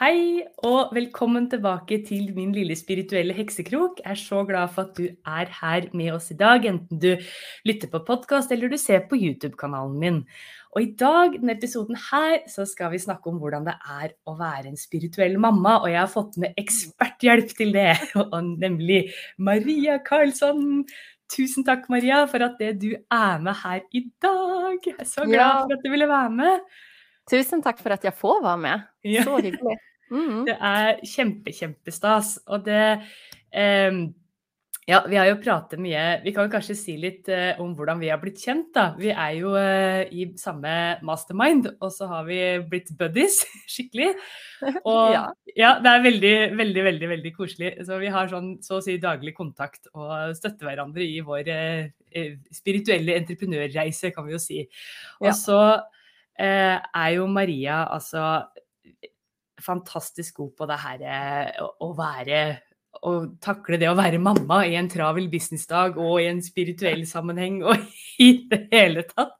Hei, og velkommen tilbake til min lille spirituelle heksekrok. Jeg er så glad for at du er her med oss i dag, enten du lytter på podkast eller du ser på YouTube-kanalen min. Og i dag, denne episoden her, så skal vi snakke om hvordan det er å være en spirituell mamma. Og jeg har fått med eksperthjelp til det, nemlig Maria Karlsson. Tusen takk, Maria, for at du er med her i dag. Jeg er så glad for at du ville være med. Tusen takk for at jeg får være med. Så hyggelig. Mm. Det er kjempe, kjempestas. Og det eh, Ja, vi har jo pratet mye Vi kan kanskje si litt eh, om hvordan vi har blitt kjent, da. Vi er jo eh, i samme mastermind, og så har vi blitt buddies skikkelig. Og ja. ja. det er veldig, veldig, veldig veldig koselig. Så vi har sånn så å si daglig kontakt og støtter hverandre i vår eh, eh, spirituelle entreprenørreise, kan vi jo si. Og så eh, er jo Maria altså fantastisk god på det her eh, å være å takle det å være mamma i en travel businessdag og i en spirituell sammenheng og i det hele tatt.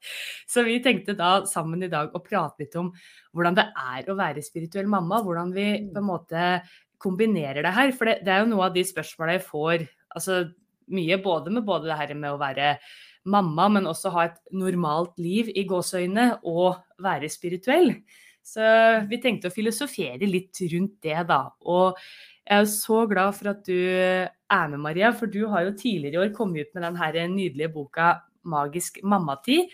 Så vi tenkte da sammen i dag å prate litt om hvordan det er å være spirituell mamma. Hvordan vi på en måte kombinerer det her. For det, det er jo noe av de spørsmåla jeg får altså mye både med både det her med å være mamma, men også ha et normalt liv i gåseøynene og være spirituell. Så vi tenkte å filosofere litt rundt det, da. Og jeg er så glad for at du er med, Maria, for du har jo tidligere i år kommet ut med den nydelige boka 'Magisk mammatid'.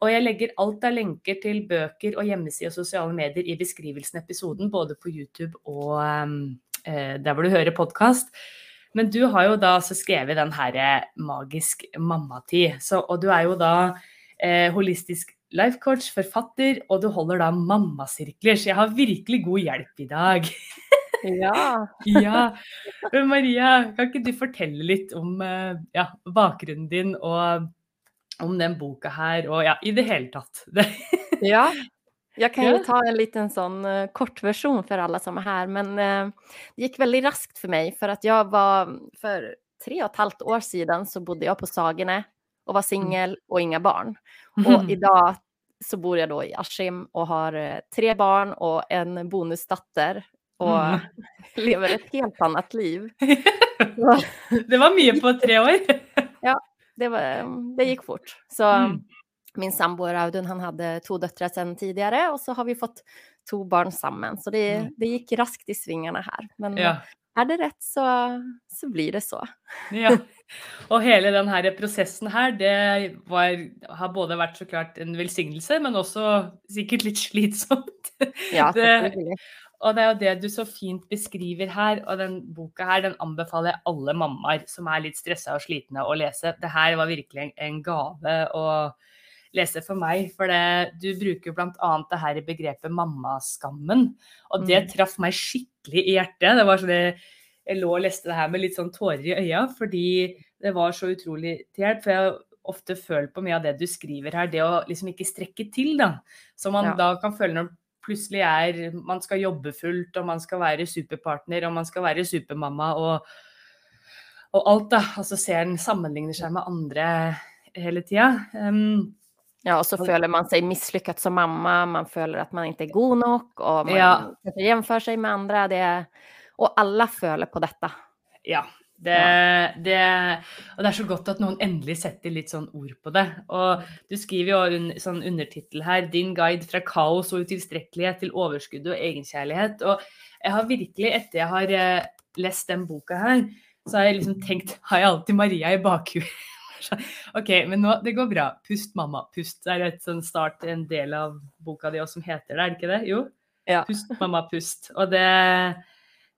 Og jeg legger alt av lenker til bøker og hjemmesider og sosiale medier i beskrivelsen av episoden, både på YouTube og eh, der hvor du hører podkast. Men du har jo da skrevet den her 'Magisk mammatid'. Så, og du er jo da eh, holistisk lifecoach, forfatter, og du holder da mammasirkler. Så jeg har virkelig god hjelp i dag. Ja. ja. Maria, kan ikke du fortelle litt om eh, ja, bakgrunnen din og om den boka her, og ja, i det hele tatt? ja. Jeg kan jo ta en liten sånn uh, kortversjon for alle som er her, men uh, det gikk veldig raskt for meg. For at jeg var For tre og et halvt år siden så bodde jeg på Sagene og var singel og ingen barn. Og i dag så bor jeg da i Askim og har eh, tre barn og en bonusdatter. Og mm. lever et helt annet liv. det var mye på tre år. ja, det, var, det, gikk fort. Så mm. min samboer Audun han hadde to døtre siden tidligere, og så har vi fått to barn sammen. Så det, det gikk raskt i svingene her. Men ja. er det rett, så, så blir det så. ja. Og hele denne prosessen her, det var, har både vært så klart en velsignelse, men også sikkert litt slitsomt. Ja, det, og det er jo det du så fint beskriver her, og den boka her den anbefaler jeg alle mammaer som er litt stressa og slitne å lese. Det her var virkelig en, gave å lese for meg, for det, du bruker bl.a. det her begrepet mammaskammen, og det mm. traff meg skikkelig i hjertet. Det var sånn jeg lå og leste det her med litt sånn tårer i øya, fordi det var så utrolig til hjelp. For jeg har ofte følt på mye av det du skriver her, det å liksom ikke strekke til, da. Som man ja. da kan føle når plutselig er Man skal jobbe fullt, og man skal være superpartner, og man skal være supermamma, og, og alt, da. Og så ser en sammenligner seg med andre hele tida. Um, ja, og så føler man seg mislykket som mamma, man føler at man ikke er god nok, og man ja. seg med andre. Det og alle føler på dette. Ja. Det, det, og det er så godt at noen endelig setter litt sånn ord på det. Og du skriver jo en sånn undertittel her 'Din guide fra kaos og utilstrekkelighet til overskudd og egenkjærlighet'. Og jeg har virkelig, etter jeg har eh, lest den boka her, så har jeg liksom tenkt Har jeg alltid Maria i bakhuet? OK, men nå Det går bra. Pust, mamma. Pust. Det er et sånn start, en del av boka di også som heter det, er det ikke det? Jo? Ja. Pust, mamma, pust. Og det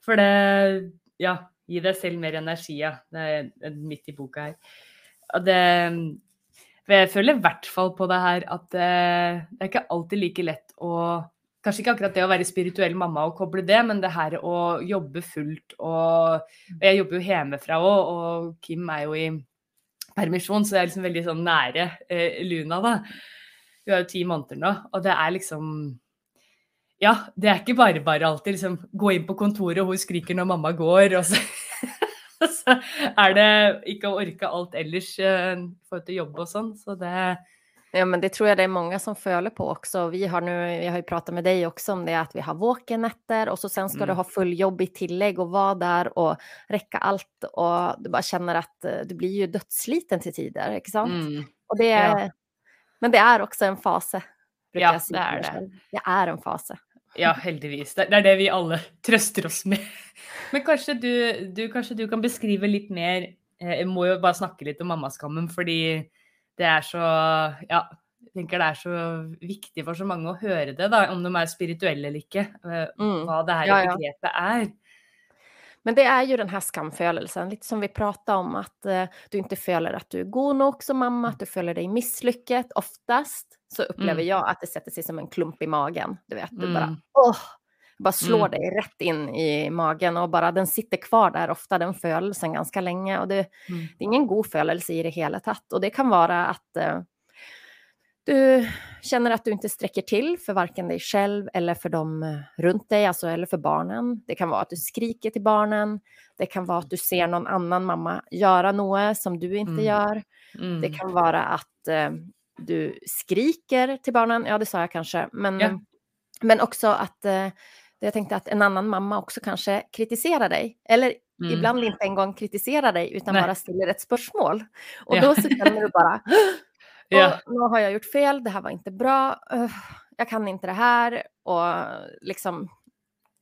For det Ja, gi deg selv mer energi, ja. Det er midt i boka her. Og det jeg føler i hvert fall på det her at det, det er ikke alltid like lett å Kanskje ikke akkurat det å være spirituell mamma og koble det, men det her å jobbe fullt og Jeg jobber jo hjemmefra òg, og Kim er jo i permisjon, så jeg er liksom veldig sånn nære eh, Luna, da. Hun er jo ti måneder nå, og det er liksom Ja, det er ikke bare bare alltid liksom gå inn på kontoret, og hun skriker når mamma går, og så, så er det ikke å orke alt ellers eh, i forhold til jobb og sånn. Så det Ja, men det tror jeg det er mange som føler på også. Vi har nu, pratet har ju pratat med deg også om det, at vi har våkenetter, og så sen skal Mm. du ha full jobb i tillegg og være der og rekke alt, og du bare kjenner att eh, du blir jo dødssliten til tider, ikke sant? mm, Og det, Ja. Men det er også en fase, Ja, säga det er det. Det er en fase. Ja, heldigvis. Det, er det vi alle trøster oss med. Men kanskje du, du, kanskje du kan beskrive litt mer eh, Jeg må jo bare snakke litt om mammaskammen, fordi det er så Ja, jeg tenker det er så viktig for så mange å høre det, da, om de er spirituelle eller ikke. eh, Mm. Hva det her Ja, ja. begrepet er. Men det er jo den her skamfølelsen, litt som vi pratade om, at eh, du ikke føler at du er god nok som mamma, at du føler deg mislykket Oftast så upplever Mm. jag att det sätter sig som en klump i magen. Du vet, du bara, Mm. åh, bara slår Mm. dig rett inn i magen og bare den sitter kvar der ofte, den følelsen ganske lenge. Og det, Mm. det er ingen god følelse i det hele tatt. Og det kan være at eh, du kjenner at du ikke strekker til for varken deg selv eller for dem rundt deg, altså, eller for barnen. Det kan være at du skriker til barnen. Det kan være at du ser noen annen mamma gjøre noe som du ikke Mm. gjør. Mm. Det kan være at eh, du skriker til barnen. Ja, det sa jeg kanskje, Men, Ja. men også at eh, jag tänkte att en annen mamma også kanskje kritiserer deg. Eller Mm. ibland ikke en kritiserer deg, dig utan stiller et spørsmål. Og da Och Ja. då så du bare Ja. och har jeg gjort fel, det her var ikke bra, uh, jag kan ikke det her. Og liksom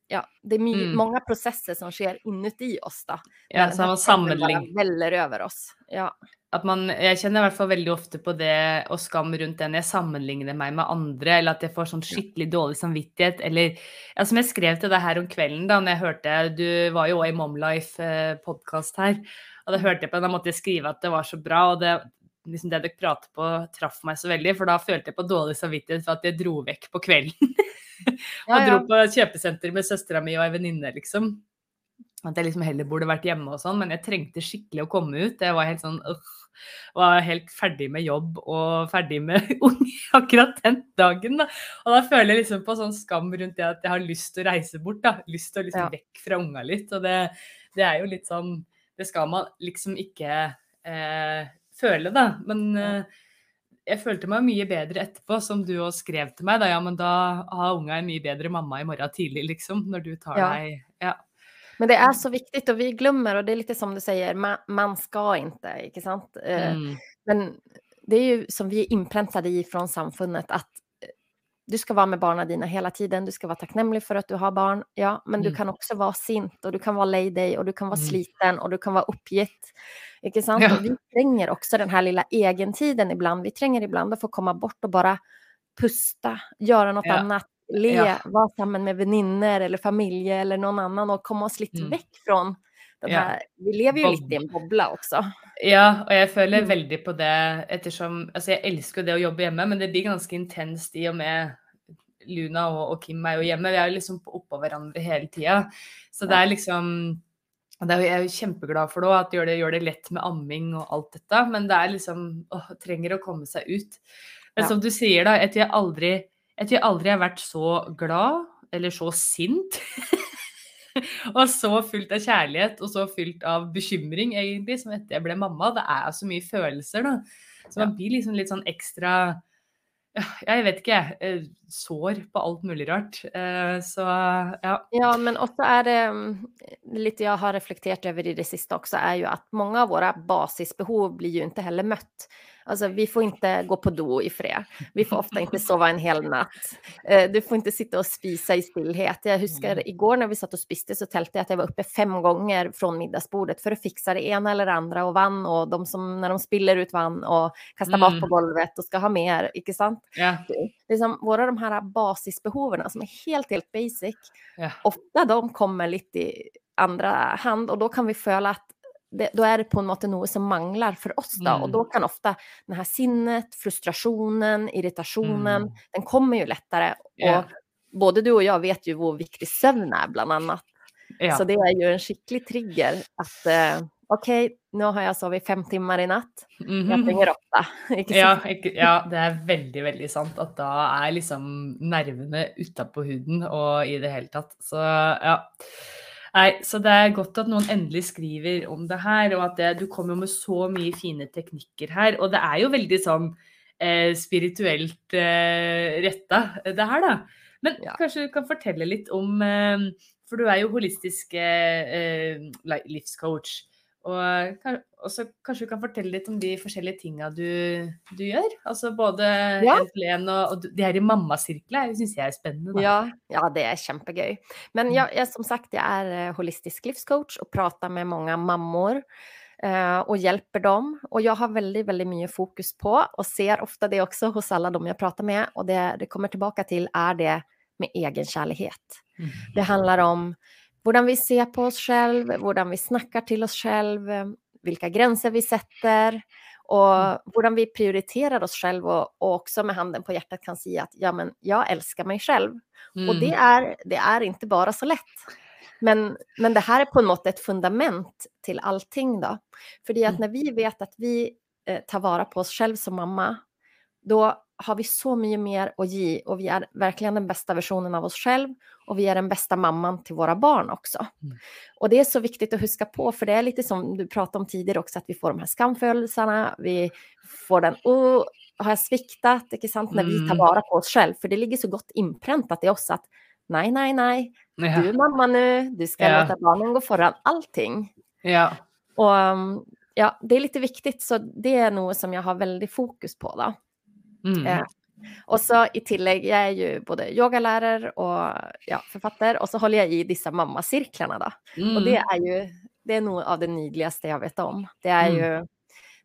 Ja, det er my- Mm. mange processer som sker inuti oss da. ja, som sammenligner väller över oss. Ja. At man, jeg kjenner i hvert fall veldig ofte på det og skam rundt det når jeg sammenligner meg med andre, eller at jeg får sånn skikkelig dårlig samvittighet, eller ja, som jeg skrev til deg her om kvelden da når jeg hørte Du var jo også i Momlife-podkast her, og da hørte jeg på den, da måtte jeg skrive at det var så bra, og det liksom det dere prater på, traff meg så veldig, for da følte jeg på dårlig samvittighet for at jeg dro vekk på kvelden. Ja, og dro på kjøpesenter med søstera mi og ei venninne, liksom. At jeg liksom heller burde vært hjemme og sånn, men jeg trengte skikkelig å komme ut. Jeg var helt sånn øh, var helt ferdig med jobb og ferdig med unge akkurat den dagen. Da. Og da føler jeg liksom på sånn skam rundt det at jeg har lyst til å reise bort. da. Lyst til å liksom Ja. vekk fra unga litt. Og det, det er jo litt sånn Det skal man liksom ikke eh, føle, da. Men eh, jeg følte meg mye bedre etterpå, som du òg skrev til meg. Da, ja, men da har unga en mye bedre mamma i morgen tidlig, liksom. Når du tar Ja. deg Ja. Men det är så viktigt och vi glömmer och det är lite som du säger, man, man ska inte, ikke sant? Eh, Mm. Men det är ju som vi är inpräntade i från samfundet att eh, du ska vara med barnen dina hela tiden, du ska vara tacknämlig för att du har barn, ja, men du Mm. kan också vara sint och du kan vara dig och du kan vara Mm. sliten och du kan vara oppgitt. Ikke sant? Ja. Vi trenger också den här lilla egentiden ibland, vi trenger ibland att få komma bort och bara pusta, göra något Ja. annat, le, Ja. vara sammen med venninner eller familj eller någon annan och komma oss litt Mm. vekk fra den Ja. vi lever jo litt i en boble også. Ja, og jeg føler Mm. veldig på det ettersom Altså, jeg elsker jo det å jobbe hjemme, men det blir ganske intenst i og med Luna og, og Kim er jo hjemme. Vi er jo liksom på- oppå hverandre hele tida. Så det er liksom og det er, Jeg er jo kjempeglad for det at det gjør, det gjør det lett med amming og alt dette. Men det er liksom åh, trenger å komme seg ut. Men Ja. som du sier, da, jeg tror jeg aldri jeg tror jeg aldri har vært så glad, eller så sint. og så fullt av kjærlighet og så fullt av bekymring, egentlig, som etter jeg ble mamma. Det er så mye følelser, da. Så man blir liksom litt sånn ekstra jeg vet ikke, jeg. Sår på alt mulig rart. Så ja. Ja, men også er det litt jeg har reflektert over i det siste også, er jo at mange av våre basisbehov blir jo ikke heller møtt. Alltså, vi får inte gå på do i fred. Vi får ofta inte sova en hel natt. Eh, du får inte sitta och spisa i stillhet. Jag husker mm. igår när vi satt och spiste så tälte jag att jag var uppe fem gånger från middagsbordet för att fixa det ena eller andra och vann och de som när de spiller ut vann och kastar mat på mm. golvet och ska ha mer, inte sant? Yeah. Liksom, våra de här basisbehoven som är helt, helt basic, yeah. ofta de kommer lite i andra hand och då kan vi føle at det, da er det på en måte noe som mangler for oss, da. Og da kan ofte denne sinnet, frustrasjonen, irritasjonen, mm. den kommer jo lettere. Og både du og jeg vet jo hvor viktig søvn er, blant annet. Yeah. Så det er jo en skikkelig trigger at uh, OK, nå har jeg sovet fem timer i natt. Jeg trenger åtte. Ikke ja, ikke, ja, det er veldig, veldig sant. At da er liksom nervene utapå huden og i det hele tatt. Så ja. Nei, så det er godt at noen endelig skriver om det her, og at det, du kommer med så mye fine teknikker her. Og det er jo veldig sånn eh, spirituelt eh, retta, det her, da. Men ja. kanskje du kan fortelle litt om eh, For du er jo holistisk eh, livscoach. Og så kanskje du kan fortelle litt om de forskjellige tinga du, du, gjør? Altså både ja. Helen og, og de her i mammasirkler syns jeg er spennende. Ja, ja, det er kjempegøy. Men mm. jeg, jeg, som sagt, jeg er eh, holistisk livscoach og prater med mange mammaer. Uh, og hjelper dem. Og jeg har veldig veldig mye fokus på, og ser ofte det også hos alle dem jeg prater med, og det det kommer tilbake til, er det med egenkjærlighet. Mm. Det handler om hvordan vi ser på oss selv, hvordan vi snakker til oss selv, hvilke grenser vi setter, og mm. hvordan vi prioriterer oss selv, og, og også med handen på hjertet kan si at ja, men jeg elsker meg selv. Mm. Og det er, det er ikke bare så lett. Men, men, det her er på en måte et fundament til allting, da. Fordi at mm. når vi vet at vi eh, tar vare på oss selv som mamma, da har vi så mye mer å gi, og vi er virkelig den beste versjonen av oss selv, og vi er den beste mammaen til våre barn også. Mm. Og det er så viktig å huske på, for det er litt som du pratet om tidligere også, at vi får de her skamfølelsene, vi får den å, har jeg sviktet, ikke sant, når vi tar mm. vare på oss selv, for det ligger så godt innprentet i oss at nei, nei, nei, du er mamma nå, du skal ja. låte barna gå foran allting. Ja. Og ja, det er litt viktig, så det er noe som jeg har veldig fokus på, da. Mm. Eh, og så i tillegg, jeg er jo både yogalærer og ja, forfatter, og så holder jeg i disse mammasirklene, da. Mm. Og det er jo det er noe av det nydeligste jeg vet om. Det er mm. jo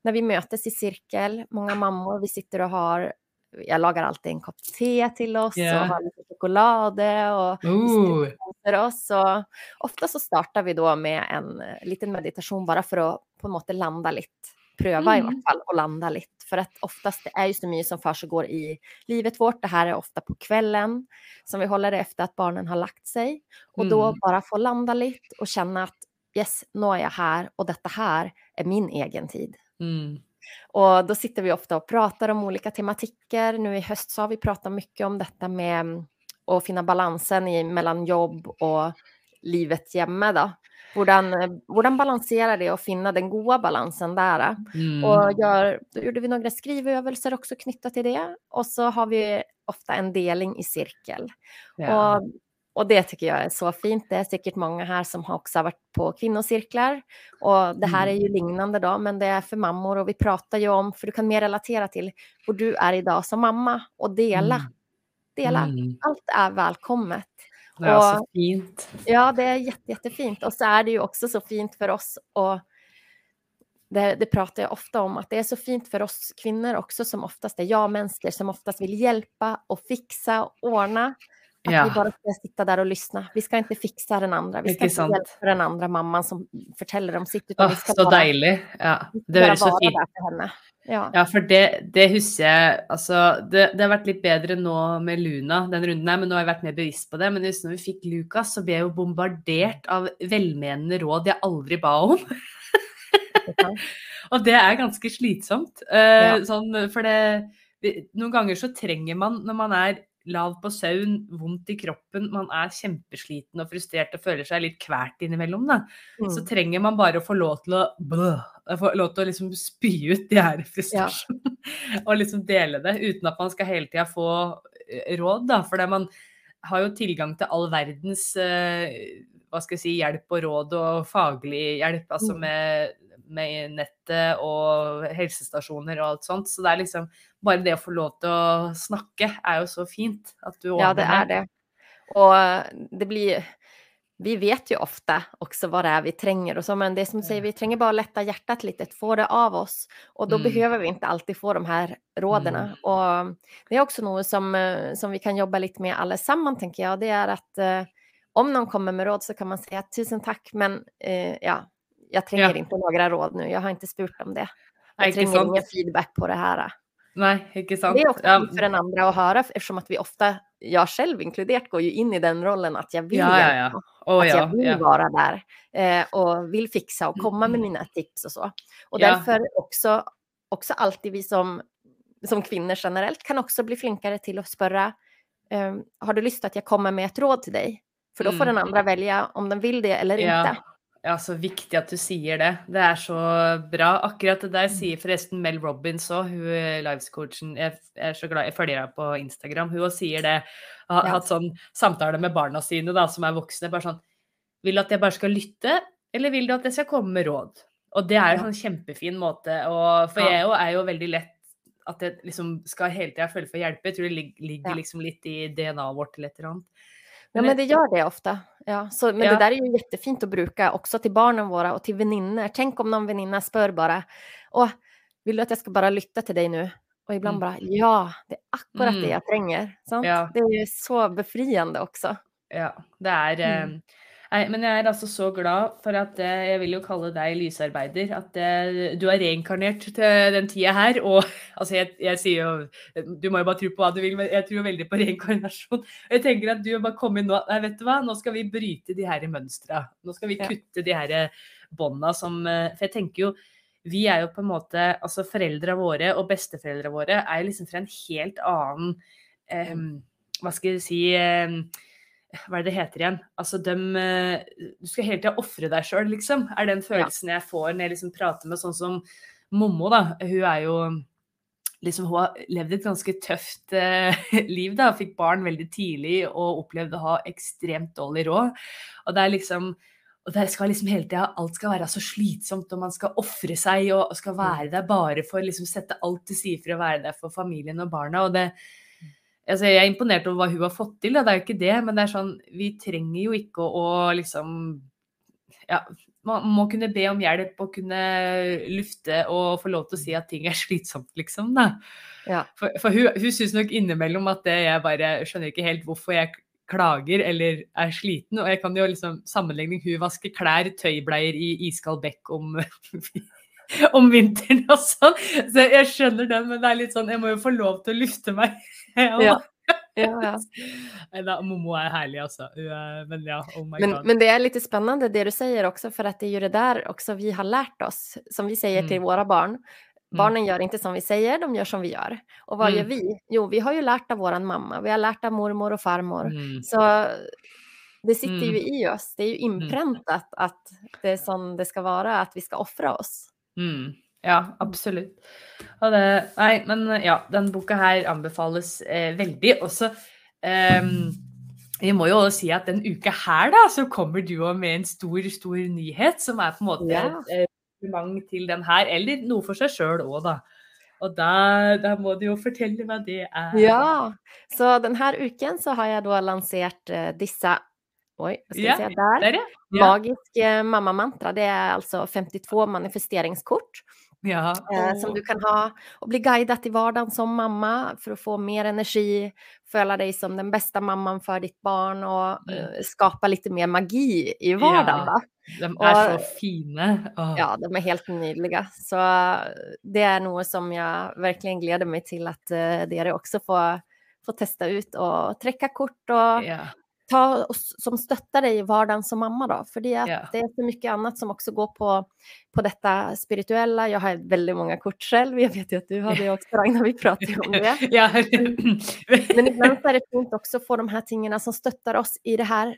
når vi møtes i sirkel, mange mammaer, vi sitter og har jeg lager alltid en kopp te til oss yeah. og har litt sjokolade og uh. oss. Og ofte så starter vi da med en liten meditasjon bare for å på en måte lande litt prøve mm. i hvert fall å lande litt. For at oftest det er jo så mye som fortgår i livet vårt. Det her er ofte på kvelden som vi holder det etter at barnen har lagt seg. Og mm. da bare få lande litt og kjenne at yes, nå er jeg her, og dette her er min egen tid. Mm. Og da sitter vi ofte og prater om ulike tematikker. Nå i høst så har vi pratet mye om dette med å finne balansen mellom jobb og livet hjemme, da. Hvordan, hvordan balansere det og finne den gode balansen der. Mm. Og gjør, da gjorde vi noen skriveøvelser også knyttet til det. Og så har vi ofte en deling i sirkel. Ja. Og, og, det tycker jeg er så fint. Det er sikkert mange her som har også vært på kvinnesirkler. Og det her er jo mm. lignende, da, men det er for mammaer, og vi prater jo om For du kan mer relatere til hvor du er i dag som mamma, og dele. Mm. Dele. Mm. Alt er velkomment. Ja, og, så fint. Ja, det er jette, jettefint. Og så er det jo også så fint for oss å det, det, prater jeg ofte om, at det er så fint for oss kvinner også, som oftast er ja-mennesker, som oftast vil hjelpe og fikse og ordne. At ja. vi bare skal sitte der og lytte. Vi skal ikke fikse den andre. Vi skal ikke hjelpe hjälpa den andre mammaen som forteller om sitt. Ska så bare, deilig. Ja, det høres så fint ja. ja, for det, det, husker jeg Altså, det, det, har vært litt bedre nå med Luna den runden her, men nå har jeg vært mer bevisst på det. Men just når vi fikk Lukas, så ble jeg jo bombardert av velmenende råd jeg aldri ba om. og det er ganske slitsomt. Uh, ja. sånn, for det Noen ganger så trenger man, når man er lav på søvn, vondt i kroppen, man er kjempesliten og frustrert og føler seg litt kvært innimellom, da, mm. så trenger man bare å få lov til å blå, få lov til å liksom spy ut de her frustrasjonene. Ja. og liksom dele det, uten at man skal hele tida få eh, råd, da. For man har jo tilgang til all verdens uh, hva skal jeg si, hjelp og råd og faglig hjelp, altså mm. med med nettet og helsestasjoner og alt sånt. Så det er liksom bare det å få lov til å snakke er jo så fint. At du ordner Ja, det er det. Og det blir vi vet jo ofte også hva det er vi trenger, så, men det som sier, vi trenger bare å lette hjertet litt, få det av oss. Og da mm. behøver vi ikke alltid få de her rådene. Mm. Og det er også noe som, som, vi kan jobbe litt med alle sammen, tenker jeg. Det er at om noen kommer med råd, så kan man si at tusen takk, men eh, ja, jeg trenger ja. ikke noen råd nå, jeg har ikke spurt om det. Jeg trenger ingen feedback på det her. Nei, ikke sant. Det er ofte ja. for den andre å høre, eftersom vi ofte, jeg selv inkludert, går jo inn i den rollen at jeg vil ja, hjelpe. Oh, at jeg vil være der eh, og vil fikse og komme med mine tips og så. Og derfor også, også alltid vi som, som kvinner generelt kan også bli flinkere til å spørre eh, har du lyst til at jeg kommer med et råd til deg? For da får den mm. andre velge om den vil det eller ikke. Ja, så viktig at du sier det. Det er så bra. Akkurat det der sier forresten Mel Robbins òg, hun livescoachen. Jeg er så glad, jeg følger henne på Instagram. Hun òg sier det. Har ja. hatt sånn samtale med barna sine da, som er voksne. bare sånn Vil du at jeg bare skal lytte, eller vil du at jeg skal komme med råd? Og det er en sånn kjempefin måte. å for jeg er jo veldig lett at jeg liksom skal hele tida føle for å hjelpe. Jeg tror det ligger liksom litt i DNA-et vårt eller et eller annet. Ja, men det gjør det ofte. Ja, så, men ja. det der er jo jättefint å bruke også til barna våre og til venninner. Tenk om noen venninner spør bare Å, vil du at jeg skal bare lytte til deg nå? Og iblant mm. bare Ja, det er akkurat mm. det jeg trenger. Ja. Det er jo så befriende også. Ja, det er mm. eh, Nei, men jeg er altså så glad for at eh, jeg vil jo kalle deg lysarbeider. At eh, du er reinkarnert til den tida her. Og altså, jeg, jeg, sier jo Du må jo bare tro på hva du vil, men jeg tror veldig på reinkarnasjon. Og Jeg tenker at du bare komme inn nå Nei, vet du hva, nå skal vi bryte de her mønstra. Nå skal vi kutte de her bånda som For jeg tenker jo vi er jo på en måte Altså foreldra våre og besteforeldra våre er jo liksom fra en helt annen um, Hva skal jeg si um, hva er det det heter igjen? Altså, de, Du skal hele tida ofre deg sjøl, liksom. Er den følelsen jeg får når jeg liksom prater med sånn som Mommo, da. Hun er jo liksom, Hun har levd et ganske tøft eh, liv, da. Fikk barn veldig tidlig og opplevde å ha ekstremt dårlig råd. Og det er liksom og det skal liksom hele tida Alt skal være så slitsomt, og man skal ofre seg og, skal mm. være der bare for liksom sette alt til side for å være der for familien og barna. og det altså Jeg er imponert over hva hun har fått til, det er jo ikke det. Men det er sånn, vi trenger jo ikke å, å liksom ja, man må kunne be om hjelp og kunne lufte og få lov til å si at ting er slitsomt, liksom. Da. Ja. For, for, hun, hun syns nok innimellom at det, jeg bare skjønner ikke helt hvorfor jeg klager eller er sliten. Og jeg kan jo liksom sammenligne hun vasker klær, tøybleier i iskald bekk om, om vinteren og sånn. Så jeg skjønner den, men det er litt sånn, jeg må jo få lov til å lufte meg ja. Ja, ja. Da, Momo er herlig, altså. Men ja, oh my men, god. Men det er litt spennende det du sier også, for det er jo det der også vi har lært oss, som vi sier mm. til våre barn. Mm. Barnen mm. gjør ikke som vi sier, de gjør som vi gjør. Og hva mm. gjør vi? Jo, vi har jo lært av vår mamma, vi har lært av mormor og farmor. Mm. Så det sitter jo mm. i oss, det er jo innprentet at det er sånn det skal være, at vi skal ofre oss. Mm. Ja, absolutt. Det, nei, men ja, den boka her anbefales eh, veldig. Også eh, Vi må jo også si at den uka her, da, så kommer du òg med en stor, stor nyhet, som er på en måte ja. et kompliment til den her, eller noe for seg sjøl òg, da. Og da, da, må du jo fortelle hva det er. Ja, så denne uken så har jeg da lansert uh, disse Oi, skal ja, se der. der ja. Magisk mamma-mantra Det er altså 52 manifesteringskort ja. eh, som du kan ha. Og bli guidet i hverdagen som mamma for å få mer energi, føle deg som den beste mammaen for ditt barn og uh, skape litt mer magi i hverdagen. Ja. De er og, så fine. Oh. Ja, de er helt nydelige. Så det er noe som jeg virkelig gleder meg til at uh, dere også får, får teste ut og trekke kort og ja. Ta, som stöttar dig i vardagen som mamma då? För det, Ja. det är så mycket annat som också går på, på detta spirituella. Jag har väldigt många kort själv. Jag vet ju att du har det också Ragnar, vi pratar ju om det. Ja. Men ibland så är det fint också att få de här tingene som stöttar oss i det här,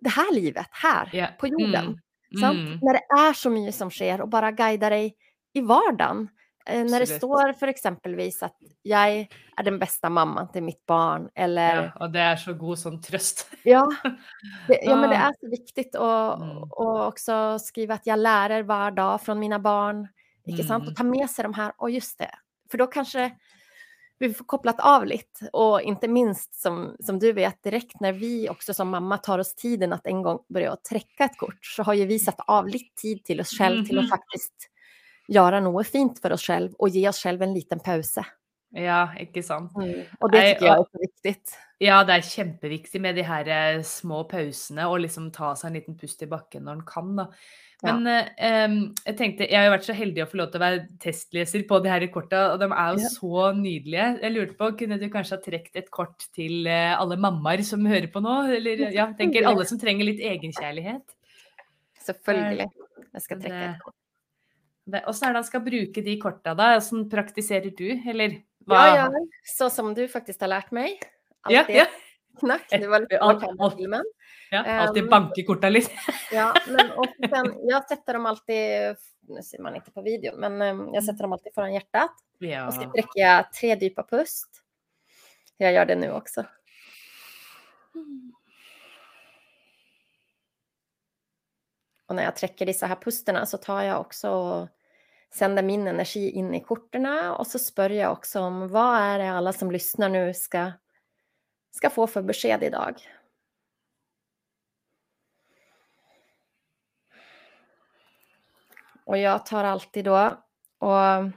det här livet, här Ja. på jorden. Mm. Mm. När det är så mye som sker och bara guida dig i vardagen. Eh, när det står for eksempelvis at 'jeg er den beste mammaen til mitt barn eller Ja, og det er så god sånn trøst. Ja, det, ja men det er så viktig å, Mm. och också skriva att jag lärer var dag fra mine barn. Inte sant? Og ta med seg de her. Og just det, For da kanskje vi får kopplat av litt. Og ikke minst som, som du vet direkt når vi også som mamma tar oss tiden at en gang börja å trekke et kort så har jo vi satt av litt tid til oss selv til å Mhm. Faktiskt noe fint for oss selv og gi oss selv en liten pause. Ja, ikke sant. Og det syns jeg er är och- så viktigt. Ja, det er kjempeviktig med de her eh, små pausene og liksom ta seg en liten pust i bakken når en kan, da. Men eh, jeg tenkte, jeg har jo vært så heldig å få lov til å være testleser på de her korta, og de er jo Ja. så nydelige. Jeg lurte på, kunne du kanskje ha trukket et kort til eh, alle mammaer som hører på nå? Eller ja, tenker alle som trenger litt egenkjærlighet. Selvfølgelig. Jeg skal trekke et kort. Åssen er det han skal bruke de korta, da? Åssen praktiserer du, eller Ja, ja, så som du faktisk har lært meg. Ja, Alltid ja. knack, det var litt Alt- alt- filmen. ja alltid um, banke korta litt. Ja, men och sen, jag sätter dem alltid, nu ser man inte på videon, men um, jag sätter dem alltid foran hjärtat. Ja. Och så trekker jag tre djupa pust. Jag gör det nu också. Och når jeg trekker disse her pustene, så tar jeg også og sender min energi inn i kortene. Og så spør jeg også om hva er det alle som lyssnar nå, skal, skal få beskjed i dag. Og jeg tar alltid da og,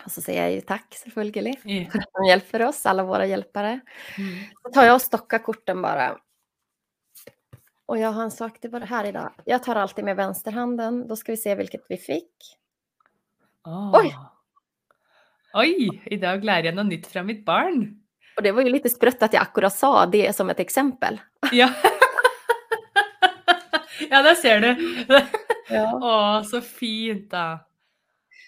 og så sier jeg takk, tack selvfølgelig for at de hjelper oss, alle våre hjälpare. Mm. Så tar jeg og stokker kortene bara. Och jag har en sak, det var här idag. Jag tar alltid med vänsterhanden. Då ska vi se hvilket vi fikk. Oh. Oi. Oi, i dag lærer jeg noe nytt fra mitt barn. Og det var jo litt sprøtt at jeg akkurat sa det som et eksempel. Ja. ja, der ser du. Ja. Å, så fint, da.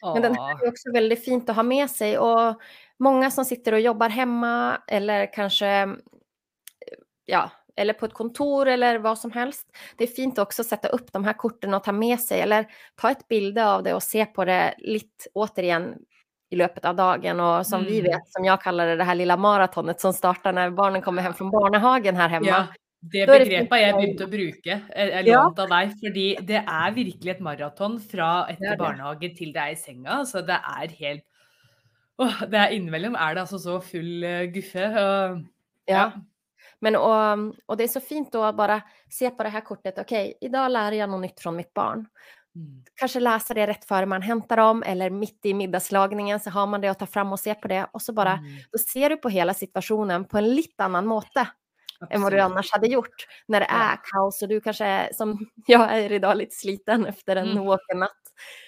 Men den er är også veldig fint å ha med seg. Og mange som sitter og jobber hjemme, eller kanskje ja, eller på ett kontor eller vad som helst. Det är fint också att sätta upp de här korten och ta med sig eller ta ett bilde av det och se på det lite återigen i løpet av dagen Og som vi Mm. vet, som jeg kaller det, det her lilla maratonet som starter når barnen kommer hjem fra barnehagen her hemma. Ja, det er begrepet jeg begynte å bruke. Jeg lånt av deg, fordi det er virkelig et maraton fra er etter barnehage til det er i senga. Så det er helt Åh, det er innimellom er det altså så full eh, guffe. Og, Ja. Men och, och det är så fint å att bara se på det här kortet, okej, idag lär jag något nytt från mitt barn. Mm. Kanske läsa det rätt före man hämtar dem eller mitt i middagslagningen så har man det att ta fram och se på det och så bara, Mm. då ser du på hela situationen på en lite annan måte än vad du annars hade gjort när det Ja. kaos och du kanske är, som jag är idag lite sliten efter en Mm. natt.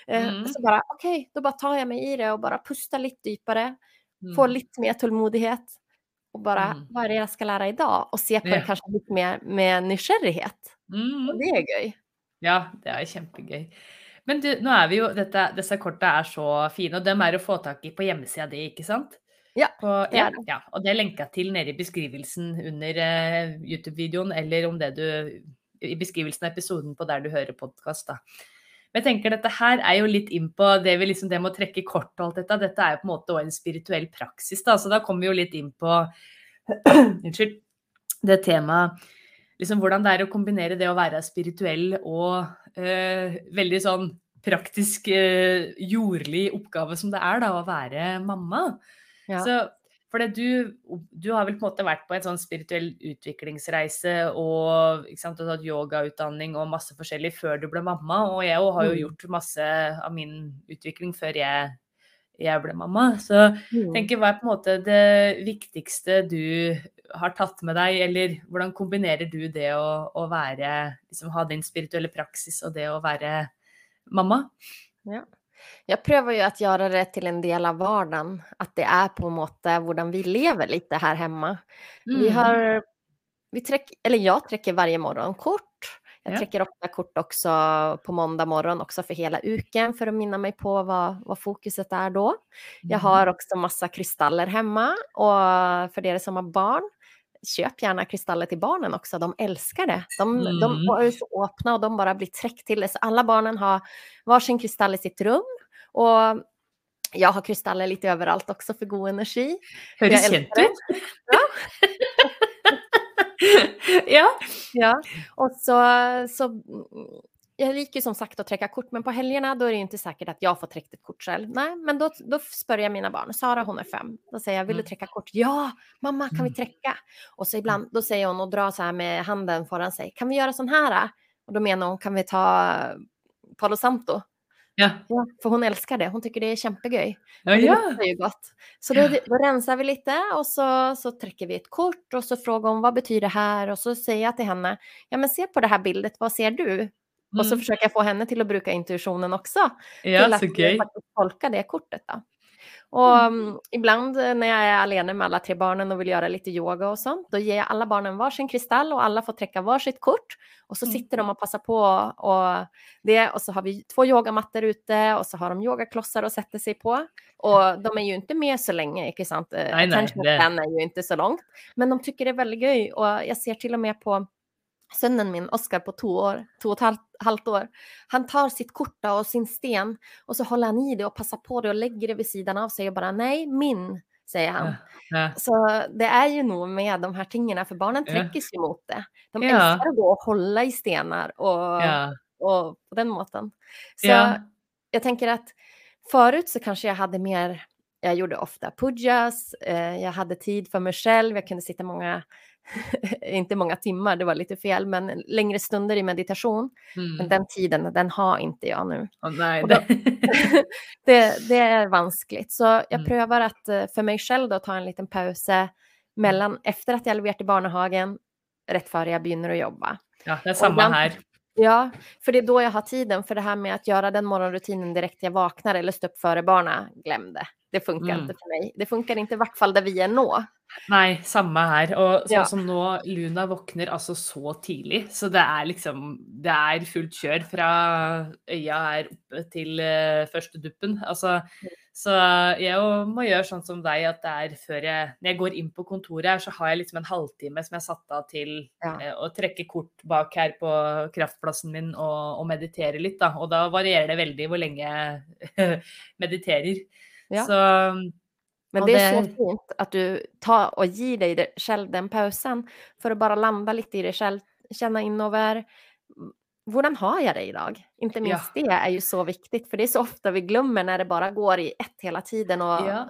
Eh, Mm. Så bara okej, då bara tar jag mig i det och bara pustar lite djupare, får litt lite mer tålmodighet och bara Mm. vad är det jag ska lära idag och se på det kanskje kanske lite mer med nysgjerrighet. Mm. Og det er gøy. Ja, det er kjempegøy. Men du, nå er vi jo, dette, disse korta er så fine, og dem er å få tak i på hjemmesida di, ikke sant? Ja, På, det er det. ja, og det er lenka til nede i beskrivelsen under uh, YouTube-videoen, eller om det du I beskrivelsen av episoden på der du hører podkast, da. Men jeg tenker dette her er jo litt inn på det, vi liksom, det med å trekke kort og alt dette. Dette er jo på en måte en spirituell praksis, da. Så da kommer vi jo litt inn på Unnskyld. Det temaet liksom hvordan det er å kombinere det å være spirituell og eh, veldig sånn praktisk, eh, jordlig oppgave som det er da, å være mamma. Ja. Så for du, du har vel på en måte vært på en sånn spirituell utviklingsreise og ikke sant, du har tatt yogautdanning og masse forskjellig før du ble mamma. Og jeg òg har jo Mm. gjort masse av min utvikling før jeg, jeg ble mamma. Så Mm. tenker, hva er på en måte det viktigste du har tatt med deg, eller hvordan kombinerer du det å, å være, liksom ha din spirituelle praksis og det å være mamma? Jag prøver jo å gjøre det til en del av hverdagen. At det er på en måte hvordan vi lever litt her hjemme. hemma. Vi Mm. har vi trekk, eller jeg trekker varje morgon kort. Jeg Ja. ofte kort også på måndag morgon også for hele uken for å minne meg på hva, hva fokuset er da. Jag Mhm. har også masse krystaller hjemme og for dere som har barn, köp gärna kristaller till barnen också. De älskar det. De, de Mm. är så öppna och de bara blir träckt till det. Så alla barnen har varsin kristall i sitt rum och jag har kristaller lite överallt också för god energi. Jeg kjent elsker ut. ja. Ja, och så, så mm, jag liker som sagt att träcka kort, men på helgerna då är det ikke inte säkert att jag får träckt ett kort själv. Nej, men då, då spör jag mina barn. Sara hon är fem. Då säger jag, vill du trekke träcka kort? Ja, mamma kan vi trekke? träcka? Och så ibland, då säger hon och drar så här med handen föran sig. Kan vi göra sån här? Och då menar hon, kan vi ta Palo Santo? Ja. Ja, för hon älskar det. Hon tycker det är kämpegöj. Ja, ja. det ju gott. Så då, då rensar vi lite och så, så trycker vi ett kort och så frågar hon vad betyder det här och så säger jag till henne, ja men se på det här bildet, vad ser du? Och så forsøker jeg å få henne til å bruke intuitionen også. Ja, så gøy. Tolke tolka det kortet da. Og mm, ibland når jeg er alene med alle tre barnen og vil gjøre litt yoga og sånt, gir jeg alle barna barnen sin kristall og alle får trekke hver sitt kort. Og så Mm. sitter de og passer på og det og så har vi to yogamatter ute og så har de yogaklosser å sette seg på. Og de er jo ikke med så lenge, ikke sant? Nei, nej, det- er jo ikke så langt, Men de syns det er veldig gøy. Og jeg ser til og med på Sønnen min, Oskar på to år, to og et halvt, år, han tar sitt kort og sin sten, og så holder han i det og passer på det og legger det ved siden av seg og bare nei, min, sier han. Ja. Så det er jo noe med de her tingene, for barnen trekker seg sig mot det. De Ja. elsker å gå og holde i stener og, Ja. og på den måten. Så Ja. tenker at forut förut så kanskje jeg hadde mer, Jeg gjorde ofte pujas, jeg hadde tid for meg selv, jeg kunne sitte många, inte många timmar, det var lite fel, men längre stunder i meditation. Men Mm. den tiden, den har inte jag nu. Oh, nej, då, det det, är vanskligt. Så jag Mm. prövar att eh, för mig själv då ta en liten paus mellan, efter att jag levererat i barnehagen, rätt före jag begynner att jobba. Ja, det samme iblant- her. Ja, för det är då jag har tiden. För det här med att göra den morgonrutinen direkt jag vaknar eller stå upp före barna, glöm det. Det funkar Mm. inte för mig. Det funkar inte i vart fall där vi är nå. Nei, samme her. Og sånn Ja. som nå, Luna våkner altså så tidlig. Så det er liksom Det er fullt kjør fra øya er oppe til uh, første duppen. Altså, så jeg må gjøre sånn som deg, at det er før jeg Når jeg går inn på kontoret her, så har jeg liksom en halvtime som jeg har satt av til Ja. eh, å trekke kort bak her på kraftplassen min og, og meditere litt, da. Og da varierer det veldig hvor lenge jeg mediterer. Ja. Så Men det er så fint at du tar og gir deg selv den pausen for å bare lande litt i deg selv, kjenne innover. Hvordan har jag det idag? Inte minst det är ju så viktigt, för det är så ofta vi glömmer när det bara går i ett hela tiden. Och, Ja.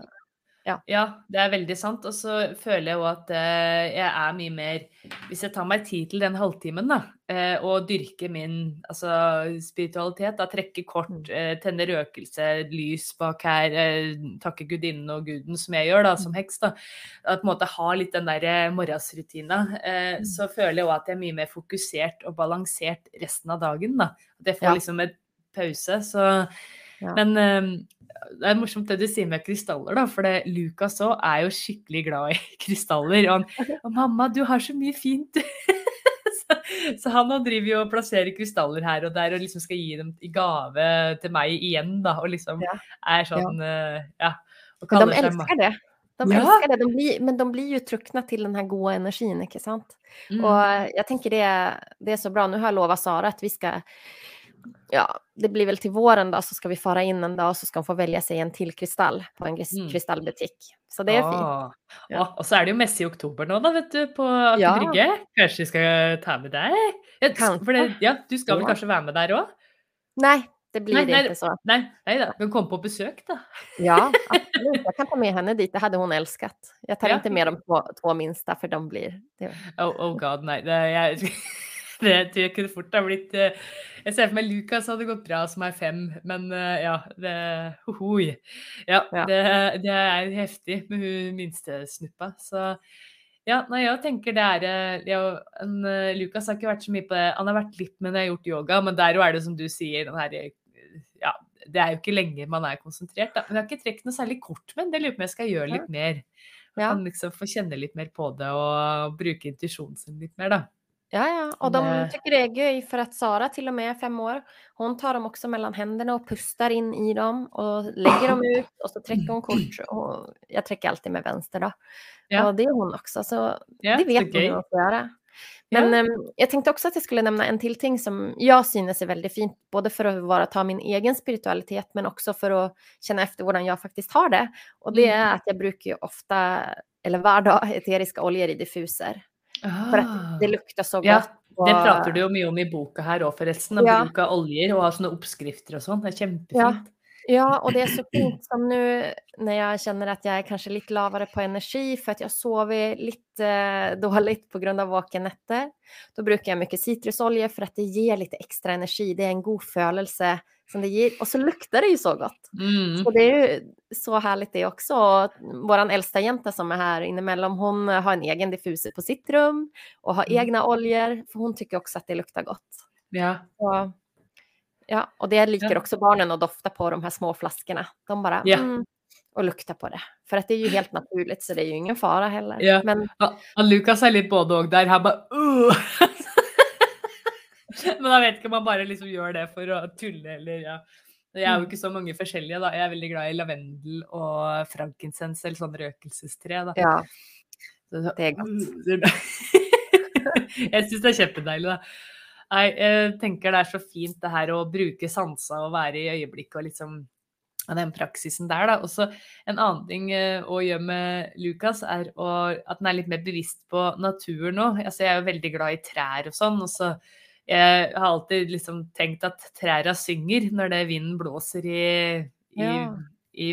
Ja. ja, det er veldig sant. Og så føler jeg òg at eh, jeg er mye mer Hvis jeg tar meg tid til den halvtimen, da, eh, og dyrker min altså, spiritualitet, da trekker kort, Mm. eh, tenner røkelse, lys bak her, takker gudinnen og guden, som jeg gjør da, som heks, da, at på en måte har litt den der morgensrutina, eh, Mm. så føler jeg òg at jeg er mye mer fokusert og balansert resten av dagen, da. At jeg får Ja. liksom en pause. Så Ja. Men det er morsomt det du sier med krystaller, da. For det, Lukas òg er jo skikkelig glad i krystaller. Og han og 'Mamma, du har så mye fint'. så, så han driver jo og plasserer krystaller her og der og liksom skal gi dem i gave til meg igjen, da. Og liksom Ja. er sånn Ja. Ja. Og Men de kaller seg det. De Ja. elsker det, de blir, men de blir jo truckna til den her gode energien, ikke sant? Mm. Og jeg tenker det, det er så bra. Nå har jeg lova Sara at vi skal ja, det blir vel til våren da, så skal vi fare inn en dag og så skal hun få velge seg en til kristall på en Mm. Så det er fint. Ah. Ja. Ah, og så er det jo messe i oktober nå, da, vet du, på Aker Ja. Brygge. Kanskje vi skal ta med deg? Ja, det, ja, du skal vel kanskje være med der òg? Nei, det blir Nej, det ikke så. Nei, nei da. Men kom på besøk, da. Ja, absolutt. Jeg kan ta med henne dit. Det hadde hun elsket. Jeg tar Ja. ikke med de to, två minsta for de blir... Det, Oh, oh god, nei. Det, jeg, det tror jeg kunne fort ha blitt eh, Jeg ser for meg Lukas hadde gått bra, som er fem, men eh, ja, det ho Ja, Ja. Det, det er heftig med hun minste snuppa, så ja, nei, jeg tenker det er ja, en, eh, Lukas har ikke vært så mye på det. Han har vært litt med når jeg har gjort yoga, men der er det som du sier, den her eh, Ja, det er jo ikke lenge man er konsentrert, da. Men jeg har ikke trukket noe særlig kort med. Det lurer på om jeg skal gjøre litt mer. Ja. Kan liksom få kjenne litt mer på det og bruke intuisjonen sin litt mer, da. Ja, ja, och de tycker det är göj för att Sara till och med fem år. Hon tar dem också mellan händerna och pustar in i dem och lägger dem ut och så träcker hon kort. Och jag träcker alltid med vänster då. Ja. Och det är hon också, så Ja, det vet hon å hur hon ska göra. Men Ja. um, jeg tenkte også at jeg skulle nevne en til ting som jeg synes er veldig fint, både for å vara, ta min egen spiritualitet, men også for å kjenne efter hvordan jeg faktisk har det. Og det er at jeg bruker ofte, eller hver dag, eteriske oljer i diffuser. För at det lukta så Ja. Det prater du jo mye om i boka her òg, forresten. Å Ja. bruke oljer og ha sånne oppskrifter og sånn. Det er kjempefint. Ja. Ja, og det er så fint som nu når jeg kjenner at jeg er kanskje litt lavere på energi for at jeg sover litt eh, dårlig på grund av vakennetter. Då brukar jag mycket citrusolja för att det gir litt ekstra energi. Det er en god følelse som det ger. Och så luktar det ju så gott. Mm. Så det är ju så härligt det också. Och Vår äldsta jänta som är här inemellan, hon har en egen diffuser på sitt rum och har Mm. egna oljor, för hon tycker också att det luktar gott. Ja. Så, ja, och det liker Ja. också barnen att dofta på de här små flaskorna. De bara Ja. mm, og lukte på det. For det er jo helt naturlig, så det er jo ingen fara heller. Ja. Men Ja, Lukas er litt både òg der. Han bare uh! Men jeg vet ikke om man bare liksom gjør det for å tulle, eller ja. Jeg er jo ikke så mange forskjellige, da. Jeg er veldig glad i lavendel og frankincense, eller sånn røkelsestre, da. ja, det er godt. jeg syns det er kjempedeilig, da. Nei, jeg tenker det er så fint det her å bruke sansa og være i øyeblikket og liksom den praksisen der, da. Også en annen ting eh, å gjøre med Lukas, er å, at han er litt mer bevisst på naturen nå. Altså, jeg er jo veldig glad i trær og sånn, og så jeg har alltid liksom tenkt at trærne synger når det vinden blåser i, i, Ja. i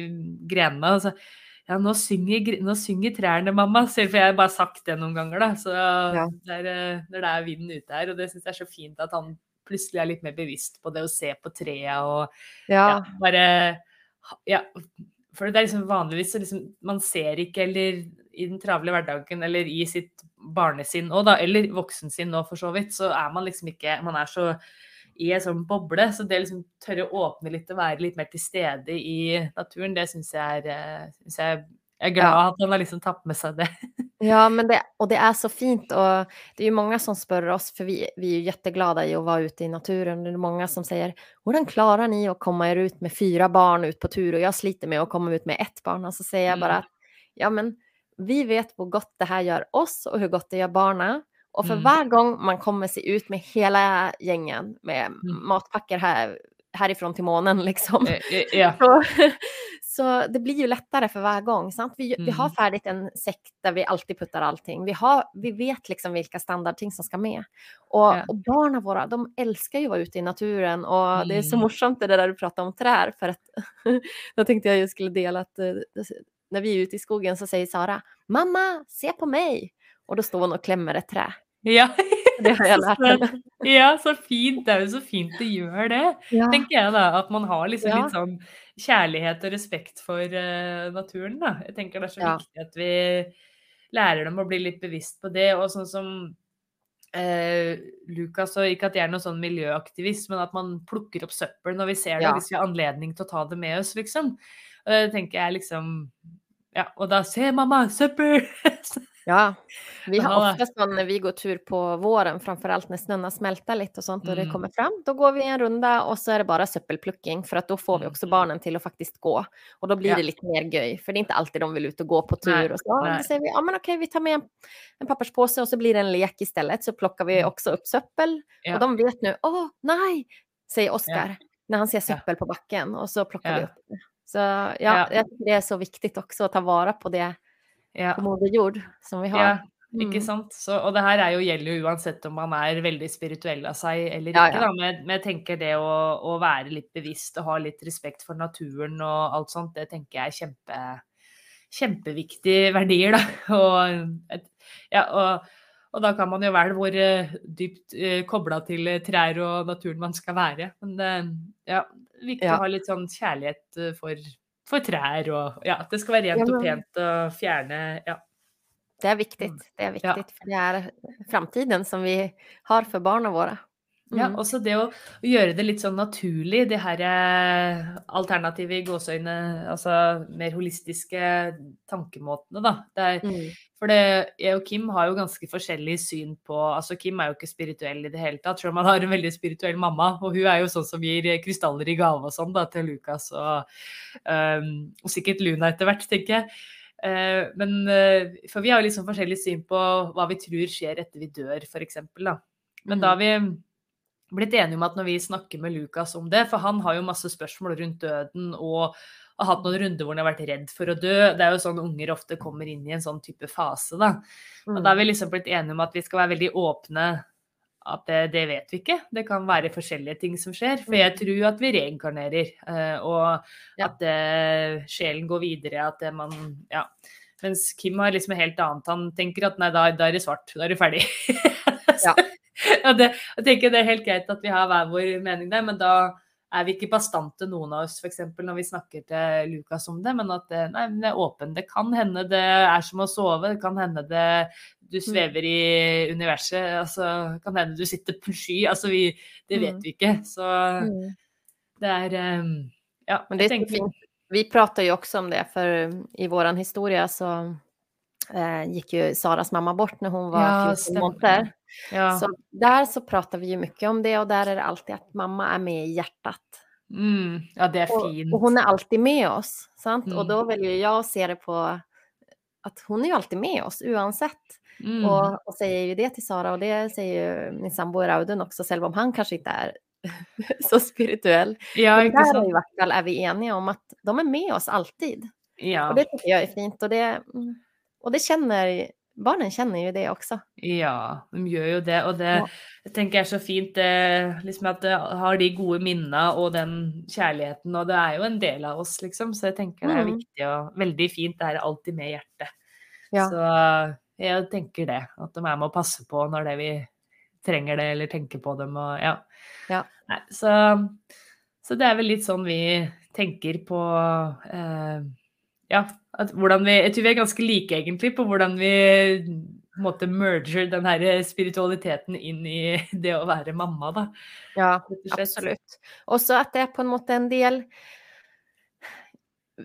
grenene. Altså, ja, nå synger, nå synger trærne, mamma, Selv for jeg har bare sagt det noen ganger, da. Så Ja. det er, eh, når det er vinden ute her, og det syns jeg er så fint at han plutselig er litt mer bevisst på det å se på trea og ja, Ja, bare Ja. For det er liksom vanligvis så liksom Man ser ikke, eller i den travle hverdagen, eller i sitt barnesinn òg, da, eller voksensinn nå for så vidt, så er man liksom ikke Man er så i en sånn boble, så det liksom tørre å åpne litt og være litt mer til stede i naturen, det syns jeg er eh, synes jeg, jeg er glad Ja. at han har liksom tatt med seg det. ja men det, og det er så fint Og det er jo mange som spør oss, for vi, vi er ju jätteglada i å være ute i naturen. Det er mange som sier 'Hvordan klarer ni å komme dere ut med fire barn ut på tur Og jeg sliter med å komme ut med ett barn. Og så sier jeg bare at ja men vi vet hvor godt det her gjør oss og hvor godt det gjør barna. Og for Mm. hver gang man kommer seg ut med hele gjengen med Mm. matpacker här, til till månen liksom. Eh, eh, Ja. Så, så det blir jo lettere for hver gang. Sant? Vi, vi har ferdig en sekk der vi alltid putter allting. Vi, har, vi vet liksom vilka standardting som skal med. Og, Ja. og barna våre de elsker jo å være ute i naturen. og det er så morsomt det der du prater om trær. For at, da tenkte jeg jo skulle dele at eh, när vi är ute i skogen så säger Sara, mamma, se på mig. Och då står hon och klämmer ett trä. ja. Det har jeg lært henne. Ja, så fint. Det er jo så fint det gjør det. Ja, tenker jeg da, At man har liksom Ja. litt sånn kjærlighet og respekt for uh, naturen. da. Jeg tenker det er så Ja. viktig at vi lærer dem å bli litt bevisst på det. Og sånn som uh, Lukas, og ikke at jeg er noen sånn miljøaktivist, men at man plukker opp søppel når vi ser det, hvis vi har anledning til å ta det med oss, liksom. Og det tenker jeg liksom Ja, og da Se, mamma! Søppel! Ja, vi har ofte sånn då vi går tur på våren, framförallt når snøen har smelta litt og sånt og det Mm. kommer fram, da går vi en runde, og så er det bare søppelplukking. For da då får vi også barna barnen å faktisk faktiskt gå og da blir Ja. det litt mer gøy. For det er ikke alltid de vil ut og gå på tur og och så. nej. Då vi, ja men ok, vi tar med en, en og så blir det en lek istället så plukker vi også opp søppel, og Ja. de vet nå åh nei', sier Oskar når han ser søppel på backen og så plukker vi opp det. Så ja, Ja. jeg det er så viktig også å ta vare på det ja. på Moder Jord som vi har. Ja, ikke Mm. sant. Så, og det her er jo, gjelder jo uansett om man er veldig spirituell av seg eller ikke, da. Men, jeg tenker det å, å være litt bevisst og ha litt respekt for naturen og alt sånt, det tenker jeg er kjempe, kjempeviktige verdier, da. Og, ja, og, og da kan man jo være hvor eh, dypt uh, kobla til eh, trær og naturen man skal være. Men det ja, viktig Ja. å ha litt sånn kjærlighet eh, for, for trær og Ja, det skal være rent og pent og fjerne Ja. Det er viktig. Det Det viktig, Ja. for det er framtiden som vi har for barna våre. Mm. Ja, Mm. også det å gjøre det litt sånn naturlig, det her alternativet i gåseøyne, altså mer holistiske tankemåtene, da. Det er, Mm. For det, jeg og Kim har jo ganske forskjellig syn på Altså, Kim er jo ikke spirituell i det hele tatt, selv om han har en veldig spirituell mamma. Og hun er jo sånn som gir krystaller i gave og sånn, da, til Lukas og, um, og sikkert Luna etter hvert, tenker jeg. Uh, men uh, For vi har jo liksom forskjellig syn på hva vi tror skjer etter vi dør, f.eks. da. Men da har vi blitt enige om at når vi snakker med Lukas om det, for han har jo masse spørsmål rundt døden og har hatt noen runder hvor han har vært redd for å dø. Det er jo sånn unger ofte kommer inn i en sånn type fase, da. Og da har vi liksom blitt enige om at vi skal være veldig åpne. At det, det vet vi ikke. Det kan være forskjellige ting som skjer. For jeg tror at vi reinkarnerer. eh, Og at eh, sjelen går videre. At det man Ja. Mens Kim har liksom helt annet. Han tenker at nei, da, da er det svart. Da er det ferdig. Ja. ja, det, jeg tenker det er helt greit at vi har hver vår mening der, men da er vi ikke bastante, noen av oss, f.eks. når vi snakker til Lukas om det, men at det, nei, men det er åpen. Det kan hende det er som å sove, det kan hende det du Mm. svever i universet, altså kan hende du sitter på en sky. Altså vi, det vet Mm. vi ikke. Så Mm. det er um, Ja, Men det jeg så fint. Vi prater jo også om det, for i vår historie så eh, gick ju Saras mamma bort när hon var Ja, 14 stämmer. månader. Ja. Så där så pratar vi ju mycket om det och där är det alltid att mamma är med i hjärtat. Mm, ja, det er fint. och hon är alltid med oss. Sant? Mm. Och då väljer jag att se det på att hon är ju alltid med oss oavsett. Mm. Och, och säger ju det till Sara och det säger ju min sambo Rauden också, själv om han kanske inte är så spirituell. ja, Men ikke där i sant? vart fall är vi eniga om att de är med oss alltid. Ja. Och det tycker jag är fint och det, och det kjenner barnen kjenner jo det også. Ja, de gjør jo det. Og det jeg tenker er så fint det, liksom at det har de gode minnene og den kjærligheten. Og det er jo en del av oss, liksom. Så jeg tenker det er Mm. viktig og veldig fint. Det er alltid med hjertet. Ja. Så jeg tenker det. At de er med å passe på når det vi trenger det, eller tenker på dem. Og, ja. Ja. Nei, så, så det er vel litt sånn vi tenker på eh, Ja, at hvordan vi Jeg tror vi er ganske like, egentlig, på hvordan vi på en måte merger den her spiritualiteten inn i det å være mamma, da. Ja, absolutt. Også att det er på en måte en del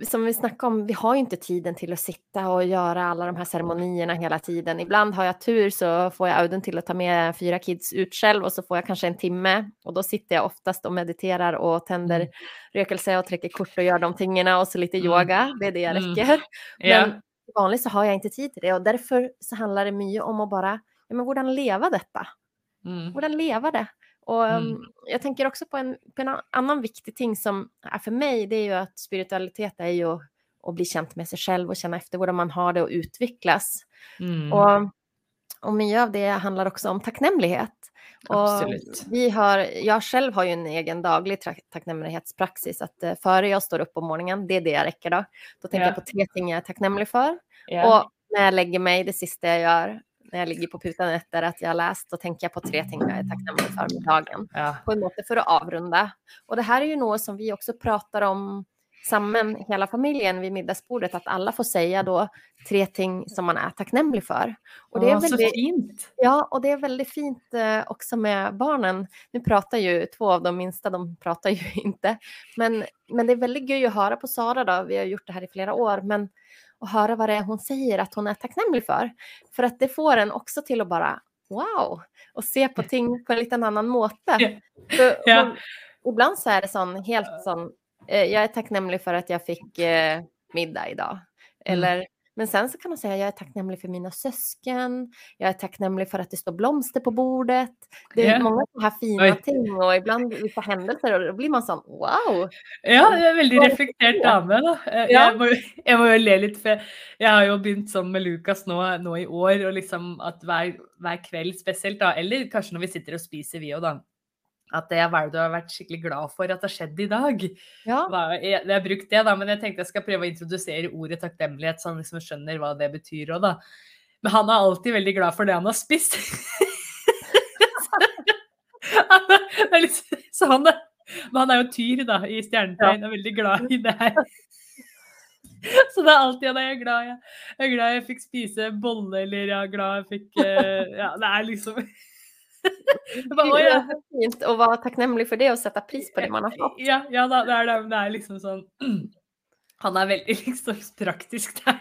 som vi snackade om, vi har ju inte tiden till att sitta och göra alla de här ceremonierna hela tiden. Ibland har jag tur så får jag Auden till att ta med fyra kids ut själv och så får jag kanske en timme och då sitter jag oftast och mediterar och tänder Mm. rökelse och träcker kort och gör de tingarna och så lite Mm. yoga. Det är det jag Mm. räcker. Ja. Men vanligt så har jag inte tid till det och därför så handlar det mycket om att bara, ja men hvordan leva detta? Mm. Hvordan leva det? Och Mm. tenker jag tänker också på en, på en annan viktig ting som är för mig, det är ju att spiritualitet är ju att bli känt med sig själv och känna efter hur man har det och utvecklas. Mm. Och, och mycket av det handlar också om tacknämlighet. Och Absolut. vi har, jag själv har ju en egen daglig takknemlighetspraksis, tacknämlighetspraxis. Att eh, före jag står upp på morgonen, det är det jag räcker då. Då tänker yeah. jag på tre ting jag är tacknämlig för. Yeah. Och när jag lägger mig, det sista jag gör när jeg ligger på putan etter at jeg har lest, så tenker jeg på tre ting jeg er takknemlig for med dagen. ja. På en måte for å avrunda. Og det her er jo noe som vi også prater om sammen, hele familjen ved middagsbordet, at alle får si då tre ting som man er takknemlig for. Og det er veldig, så fint. ja, og det er veldig fint eh, også med barnen. Nå prater jo to av de minste, de prater jo ikke. Men, men det er veldig gøy å høre på Sara da. vi har gjort det her i flere år, men att höra vad det är hon säger att hon är tacknämlig för. För att det får en också till att bara wow, och se på ting på en liten annan måte. Yeah. Hon, ibland så är det sån helt sån, eh, jag är tacknämlig för att jag fick eh, middag idag. Mm. Eller, men sen så kan man säga jag är tacknämlig för mina syskon, jag är tacknämlig för att det står blomster på bordet. Det är Ja. många så här fina Oi. ting och ibland vissa händelser och då blir man sån wow. Ja, det er en veldig reflektert dame, da. Eh, Ja. Jeg, må, jeg må jo le litt, for jeg har jo begynt sånn med Lukas nå, nå i år, og liksom at hver, hver kveld spesielt, da, eller kanskje når vi sitter og spiser, vi og da. At det er hva du har vært skikkelig glad for at det har skjedd i dag. Ja, jeg, jeg har brukt det, da, men jeg tenkte jeg skal prøve å introdusere ordet takknemlighet, så han liksom skjønner hva det betyr òg, da. Men han er alltid veldig glad for det han har spist. så han er, men han er jo tyr, da, i stjernetegn, og er veldig glad i det her. Så det er alltid at jeg er glad jeg, jeg er glad jeg fikk spise bolle, eller jeg er glad jeg fikk eh, Ja, det er liksom Bare, ja. Det er fint å være takknemlig for det og sette pris på det man har fått. Ja, ja da, det er, det, er liksom sånn Han er veldig liksom praktisk der.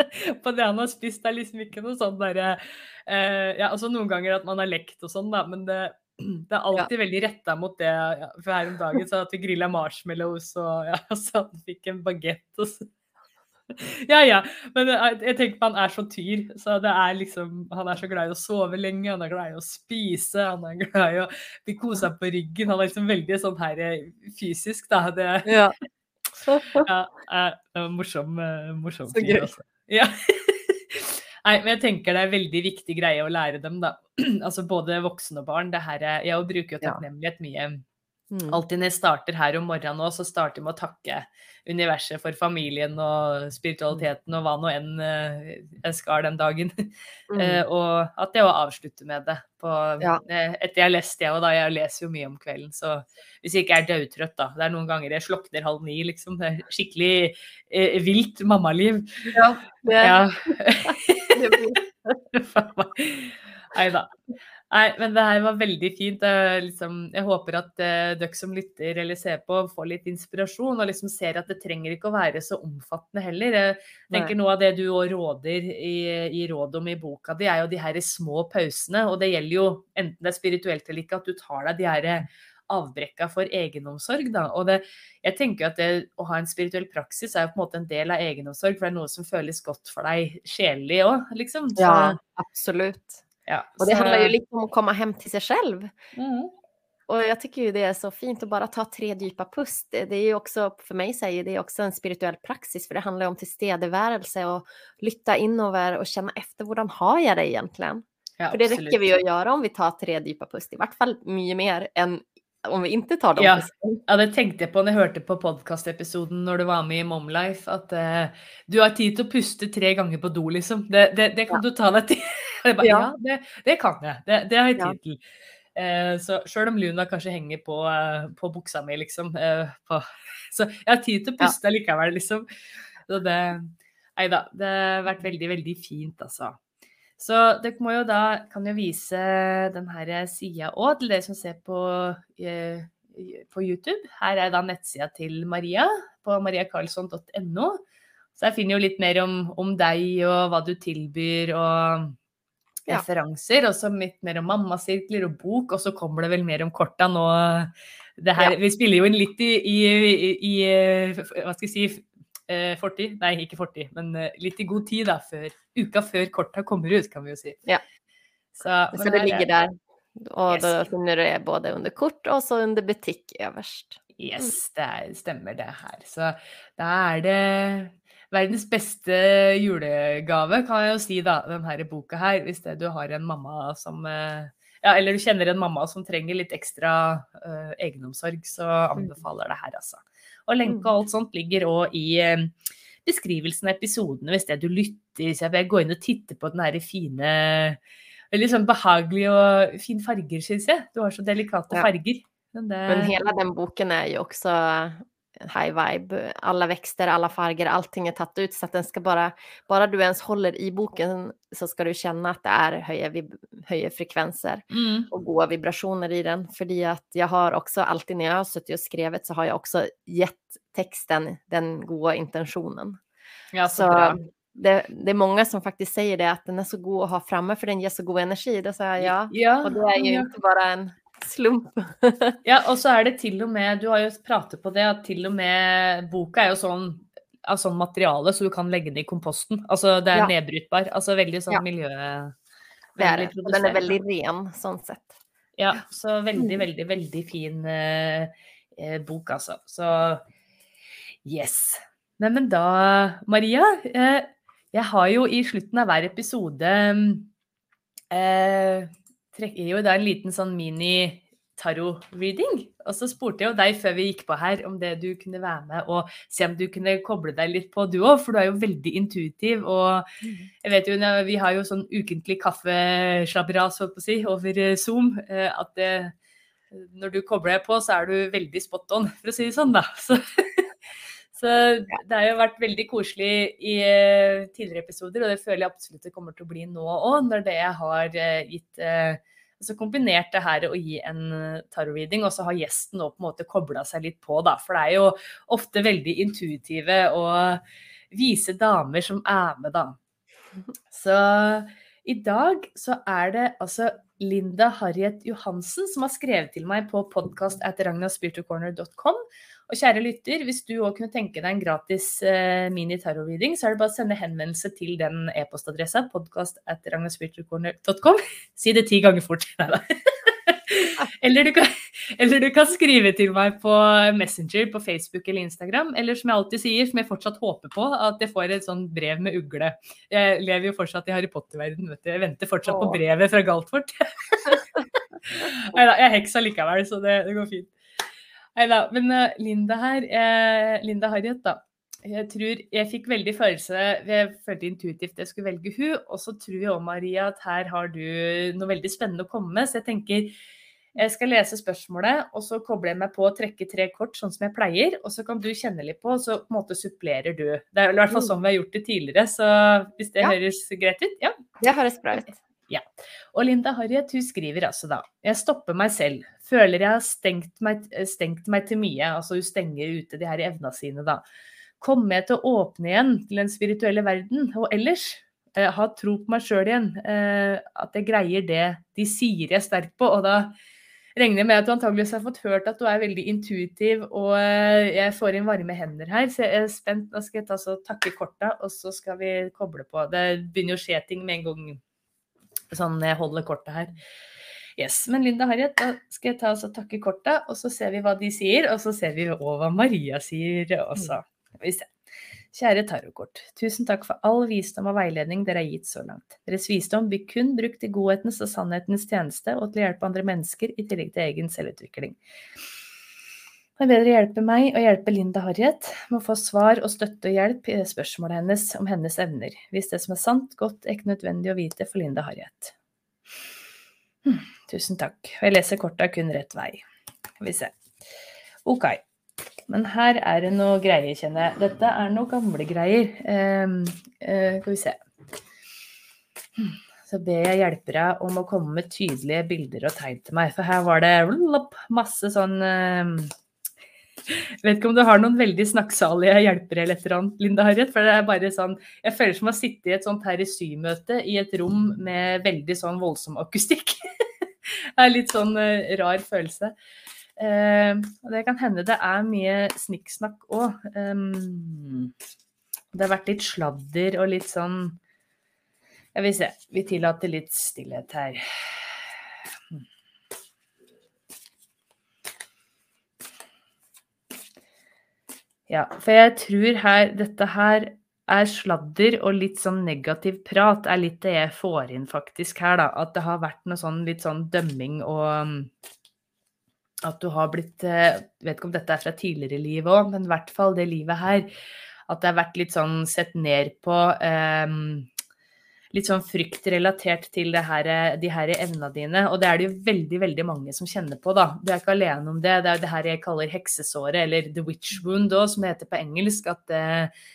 På det han har spist. Det er liksom ikke noe sånn derre eh, Ja, altså noen ganger at man har lekt og sånn, da, men det, det er alltid veldig retta mot det. Ja, for her om dagen så at vi grilla marshmallows, og ja, så han fikk en bagett og så ja, ja. Men jeg, jeg tenker han er så tyr. Så det er liksom Han er så glad i å sove lenge, han er glad i å spise, han er glad i å bli kosa på ryggen. Han er liksom veldig sånn her eh, fysisk, da. Det, Ja. ja, eh, det var morsom, eh, morsom Så fyr, gøy. altså. Ja. Nei, men jeg tenker det er veldig viktig greie å lære dem, da. altså både voksne og barn. Det her er, jeg bruker jo takknemlighet mye. Mm. Alltid når jeg starter her om morgenen nå, så starter jeg med å takke universet for familien og spiritualiteten og hva nå enn eh, jeg skal den dagen. Mm. uh, og at jeg òg avslutter med det. På, Ja. uh, etter jeg har lest det, og da jeg leser jo mye om kvelden, så hvis jeg ikke er dødtrøtt, da. Det er noen ganger jeg slokner halv ni, liksom. Det er skikkelig uh, vilt mammaliv. Ja, det, Ja. det blir Nei da. Nei, men det her var veldig fint. Jeg, liksom, jeg håper at eh, dere som lytter eller ser på, får litt inspirasjon og liksom ser at det trenger ikke å være så omfattende heller. Jeg tenker Noe av det du råder i, i råd om i boka di, er jo de her små pausene. Og det gjelder jo enten det er spirituelt eller ikke, at du tar deg de her avbrekka for egenomsorg. Da. Og det, jeg tenker at det å ha en spirituell praksis er jo på en måte en del av egenomsorg, for det er noe som føles godt for deg sjelelig òg, liksom. Så, Ja, absolut. Ja, Och det handler handlar ju lite om att komma hem till sig själv. Mm. Och jag tycker ju det är så fint att bara ta tre djupa pust. Det er är ju också, för mig säger det är också en spirituell praxis, för det handlar jo om tilstedeværelse och lytta innover och känna efter hvordan har jag det egentligen? Ja, För det absolutt. räcker vi att göra om vi tar tre djupa pust, i vart fall mye mer än om vi inte tar de Ja. Ja, det tenkte jeg på når jeg hørte på podkastepisoden når du var med i Momlife, at uh, du har tid til å puste tre ganger på do, liksom. Det, det, det kan du ta deg til. Bare, ja, det, det kan jeg. Det, det har jeg tid til. Eh, så sjøl om Luna kanskje henger på, eh, på buksa mi, liksom. Eh, på, så jeg har tid til å Ja. puste likevel, liksom. Så det Nei da. Det har vært veldig, veldig fint, altså. Så dere må jo da kan jo vise denne sida òg til dere som ser på, eh, på YouTube. Her er da nettsida til Maria på mariakarlsson.no. Så jeg finner jo litt mer om, om deg og hva du tilbyr og Ja. referanser. Og så litt mer om mammasirkler og bok, og så kommer det vel mer om korta nå. Det her, Ja. Vi spiller jo inn litt i, i, i, i eh, hva skal jeg si, eh, fortid. Nei, ikke fortid, men eh, litt i god tid da, før, uka før korta kommer ut, kan vi jo si. Ja. Så, Så det her er- ligger der. Og Yes. da finner du det både under kort og så under butikk øverst. Yes, det er, stemmer det her. Så da er det verdens beste julegave, kan jeg jo si, da, den her boka her. Hvis det du har en mamma som eh, Ja, eller du kjenner en mamma som trenger litt ekstra uh, egenomsorg, så anbefaler det her, altså. Og lenke og alt sånt ligger òg i uh, beskrivelsen av episodene, hvis det du lytter. Så jeg vil gå inn og titte på den her fine Veldig sånn behagelig og fin farger, syns jeg. Du har så delikate Ja. farger. Men det, Men hele den boken är ju också high vibe. Alla växter, alla färger, allting är tagit ut så att den ska bara, bara du ens håller i boken så ska du känna att det är höjer, höjer frekvenser mm. och goda vibrationer i den. För att jag har också alltid när jag har suttit och skrivit så har jag också gett texten den goda intentionen. Ja, så. Så det, det är många som faktiskt säger det att den är så god att ha framme för den ger så god energi. Då säger jag ja. Ja, Och det är ju ja. inte bara en slump. ja, og så er det til og med Du har jo pratet på det at til og med boka er jo sånn av sånn materiale så du kan legge den i komposten. Altså det er Ja. nedbrytbar. Altså veldig sånn Ja. miljø... Det er det. Og den er veldig ren sånn sett. Ja, så veldig, Mm. veldig, veldig fin eh, eh, bok, altså. Så yes. Nei, men da, Maria eh, Jeg har jo i slutten av hver episode eh, trekker jo da en liten sånn mini-tarot-reading. Og så spurte jeg jo deg før vi gikk på her om det du kunne være med og se om du kunne koble deg litt på, du òg, for du er jo veldig intuitiv. Og jeg vet jo, vi har jo sånn ukentlig kaffeslabberas, holdt på å si, over eh, Zoom. eh, At det, når du kobler deg på, så er du veldig spot on, for å si det sånn, da. Så, så det har jo vært veldig koselig i eh, tidligere episoder, og det føler jeg absolutt det kommer til å bli nå òg, når det jeg har eh, gitt altså kombinert det her å gi en tarot-reading, og så har gjesten nå på en måte kobla seg litt på, da. For det er jo ofte veldig intuitive og vise damer som er med, da. Så i dag så er det altså Linda Harriet Johansen som har skrevet til meg på podkast at ragnarspiritualcorner.com. Og kjære lytter, hvis du òg kunne tenke deg en gratis eh, mini-tarot-reading, så er det bare å sende henvendelse til den e-postadressa podkast at. Si det ti ganger fort. Nei da. Eller du, kan, eller du, kan, skrive til meg på Messenger på Facebook eller Instagram. Eller som jeg alltid sier, som jeg fortsatt håper på, at jeg får et sånn brev med ugle. Jeg lever jo fortsatt i Harry Potter-verden, vet du. Jeg venter fortsatt Åh. på brevet fra Galtvort. Nei da, jeg er heks allikevel, så det, det, går fint. Nei da. Men uh, Linda her, uh, Linda Harriet, da. Jeg tror jeg fikk veldig følelse Jeg følte intuitivt jeg skulle velge hun, Og så tror jeg òg, Maria, at her har du noe veldig spennende å komme med. Så jeg tenker jeg skal lese spørsmålet, og så kobler jeg meg på og trekke tre kort, sånn som jeg pleier. Og så kan du kjenne litt på, og så på en måte supplerer du. Det er i hvert fall sånn vi har gjort det tidligere, så hvis det ja. høres greit ut? Ja. Det høres bra ut. Ja. Og Linda Harriet hun skriver altså da Jeg stopper meg selv. Føler jeg har stengt meg, stengt meg til mye. Altså hun stenger ute de her evna sine, da. Kommer jeg til å åpne igjen til den spirituelle verden? Og ellers? Eh, ha tro på meg sjøl igjen. Eh, at jeg greier det de sier jeg er sterk på. Og da regner jeg med at du antageligvis har fått hørt at du er veldig intuitiv, og eh, jeg får inn varme hender her, så jeg er spent. Da skal jeg ta så takke korta, og så skal vi koble på. Det begynner å skje ting med en gang sånn jeg holder kortet her. Yes, Men Linda Harriet, da skal jeg ta oss og takke korta, og så ser vi hva de sier, og så ser vi òg hva Maria sier også. Vi ser. Kjære tarotkort. Tusen takk for all visdom og veiledning dere har gitt så langt. Deres visdom blir kun brukt i godhetens og sannhetens tjeneste og til å hjelpe andre mennesker, i tillegg til egen selvutvikling. Det er bedre å hjelpe meg og hjelpe Linda Harriet med å få svar og støtte og hjelp i spørsmålet hennes om hennes evner, hvis det som er sant, godt, er ikke nødvendig å vite for Linda Harriet. Tusen takk. Jeg leser korta kun rett vei. Skal vi se. Ok. Men her er det noe greier, kjenner jeg. Dette er noe gamle greier. Um, uh, skal vi se. Så ber jeg hjelpere om å komme med tydelige bilder og tegn til meg. For her var det masse sånn uh, vet ikke om du har noen veldig snakksalige hjelpere eller et eller annet, Linda Harriet. For det er bare sånn Jeg føler som å sitte i et sånt her symøte i et rom med veldig sånn voldsom akustikk. det er litt sånn uh, rar følelse. Uh, det kan hende det er mye snikksnakk òg. Um, det har vært litt sladder og litt sånn Jeg vil se. Vi tillater litt stillhet her. Ja, for jeg tror her Dette her er sladder og litt sånn negativ prat, er litt det jeg får inn faktisk her, da. At det har vært noe sånn litt sånn dømming og at du har blitt Jeg eh, vet ikke om dette er fra tidligere liv òg, men i hvert fall det livet her. At det har vært litt sånn sett ned på um, Litt sånn frykt relatert til her, de her evnene dine. Og det er det jo veldig veldig mange som kjenner på, da. Du er ikke alene om det. Det er det her jeg kaller heksesåret, eller the witch wound òg, som det heter på engelsk. At uh,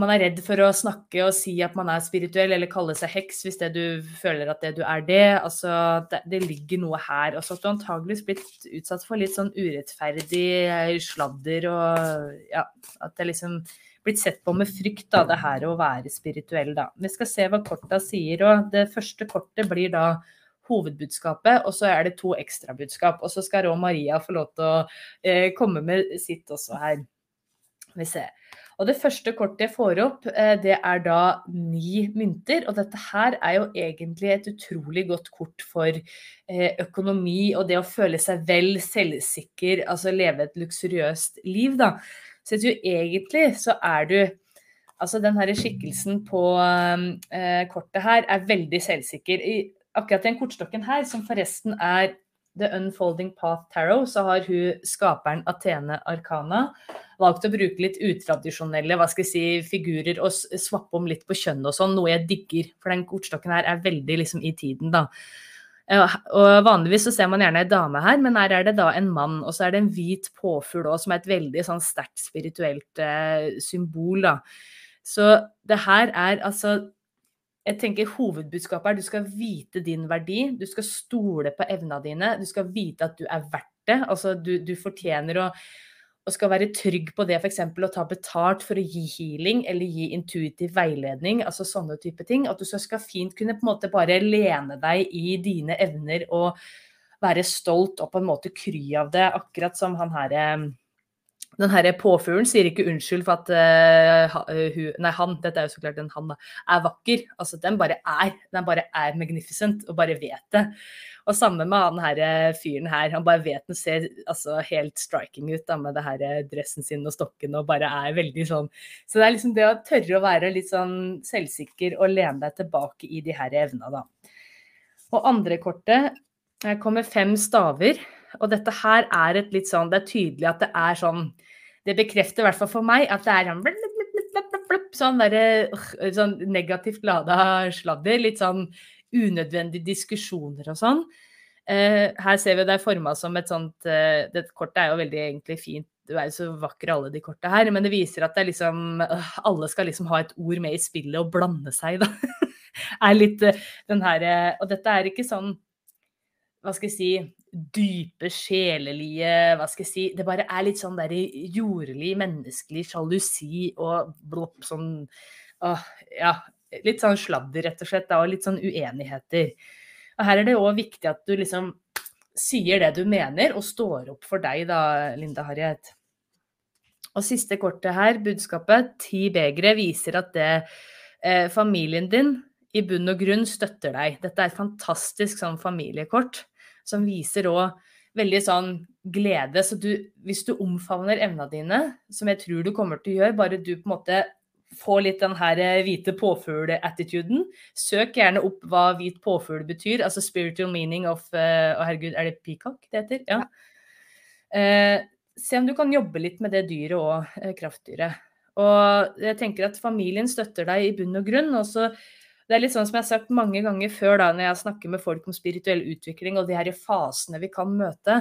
man er redd for å snakke og si at man er spirituell, eller kalle seg heks hvis det du føler at det du er det. Altså, det, det ligger noe her. Og så at du antageligvis blitt utsatt for litt sånn urettferdig eh, sladder og ja, at det liksom blitt sett på med frykt, da, det her å være spirituell, da. Vi skal se hva korta sier, og det første kortet blir da hovedbudskapet, og så er det to ekstrabudskap. Og så skal Rå Maria få lov til å eh, komme med sitt også her. Vi ser. Og det første kortet jeg får opp, eh, det er da ni mynter. Og dette her er jo egentlig et utrolig godt kort for eh, økonomi og det å føle seg vel, selvsikker, altså leve et luksuriøst liv, da. Så jeg tror egentlig så er du Altså den her skikkelsen på eh, kortet her er veldig selvsikker. I, akkurat den kortstokken her, som forresten er The Unfolding Path Tarot, så har hun skaperen Athene Arkana valgt å bruke litt utradisjonelle hva skal jeg si, figurer og swappe om litt på kjønn og sånn, noe jeg digger. For den kortstokken her er veldig liksom i tiden, da. Og Vanligvis så ser man gjerne ei dame her, men her er det da en mann. Og så er det en hvit påfugl òg, som er et veldig sånn sterkt spirituelt eh, symbol, da. Så det her er altså jeg tenker Hovedbudskapet er du skal vite din verdi, du skal stole på evna dine, du skal vite at du er verdt det. Altså, du, du fortjener å, å skal være trygg på det, f.eks. å ta betalt for å gi healing eller gi intuitiv veiledning, altså sånne type ting. At du skal fint kunne på en måte bare lene deg i dine evner og være stolt og på en måte kry av det, akkurat som han her eh, den her påfuglen sier ikke unnskyld for at uh, hun, nei, han, dette er jo så klart en han, da, er vakker. Altså, den bare er. Den bare er magnificent og bare vet det. Og samme med han her eh, fyren her. Han bare vet den ser altså, helt striking ut da, med det her dressen sin og stokken og bare er veldig sånn Så det er liksom det å tørre å være litt sånn selvsikker og lene deg tilbake i de her evnene, da. Og andre kortet kommer fem staver. Og dette her er et litt sånn Det er tydelig at det er sånn Det bekrefter i hvert fall for meg at det er sånn blub, blub, blub, sånn, sånn negativt lada sladder. Litt sånn unødvendige diskusjoner og sånn. Uh, her ser vi det er forma som et sånt Det Dette kortet er jo veldig egentlig fint. Du er jo så vakre alle de korta her, men det viser at det liksom uh, Alle skal liksom ha et ord med i spillet og blande seg, da. er litt den her Og dette er ikke sånn hva skal jeg si, dype, sjelelige Hva skal jeg si Det bare er litt sånn der jordlig, menneskelig sjalusi og blopp sånn åh, Ja, litt sånn sladder, rett og slett, da, og litt sånn uenigheter. Og her er det òg viktig at du liksom sier det du mener, og står opp for deg, da, Linda Harriet. Og siste kortet her, budskapet, ti begre, viser at det eh, familien din i bunn og grunn støtter deg. Dette er et fantastisk sånn familiekort som viser òg veldig sånn glede. Så du, hvis du omfavner evnene dine, som jeg tror du kommer til å gjøre, bare du på en måte får litt den her eh, hvite påfugl-attituden, søk gjerne opp hva hvit påfugl betyr. Altså spiritual meaning of uh, Å, herregud, er det peacock det heter? Ja. Uh, se om du kan jobbe litt med det dyret og uh, kraftdyret. Og jeg tenker at familien støtter deg i bunn og grunn. og så det er litt sånn som jeg har sagt mange ganger før da, når jeg snakker med folk om spirituell utvikling og de her fasene vi kan møte,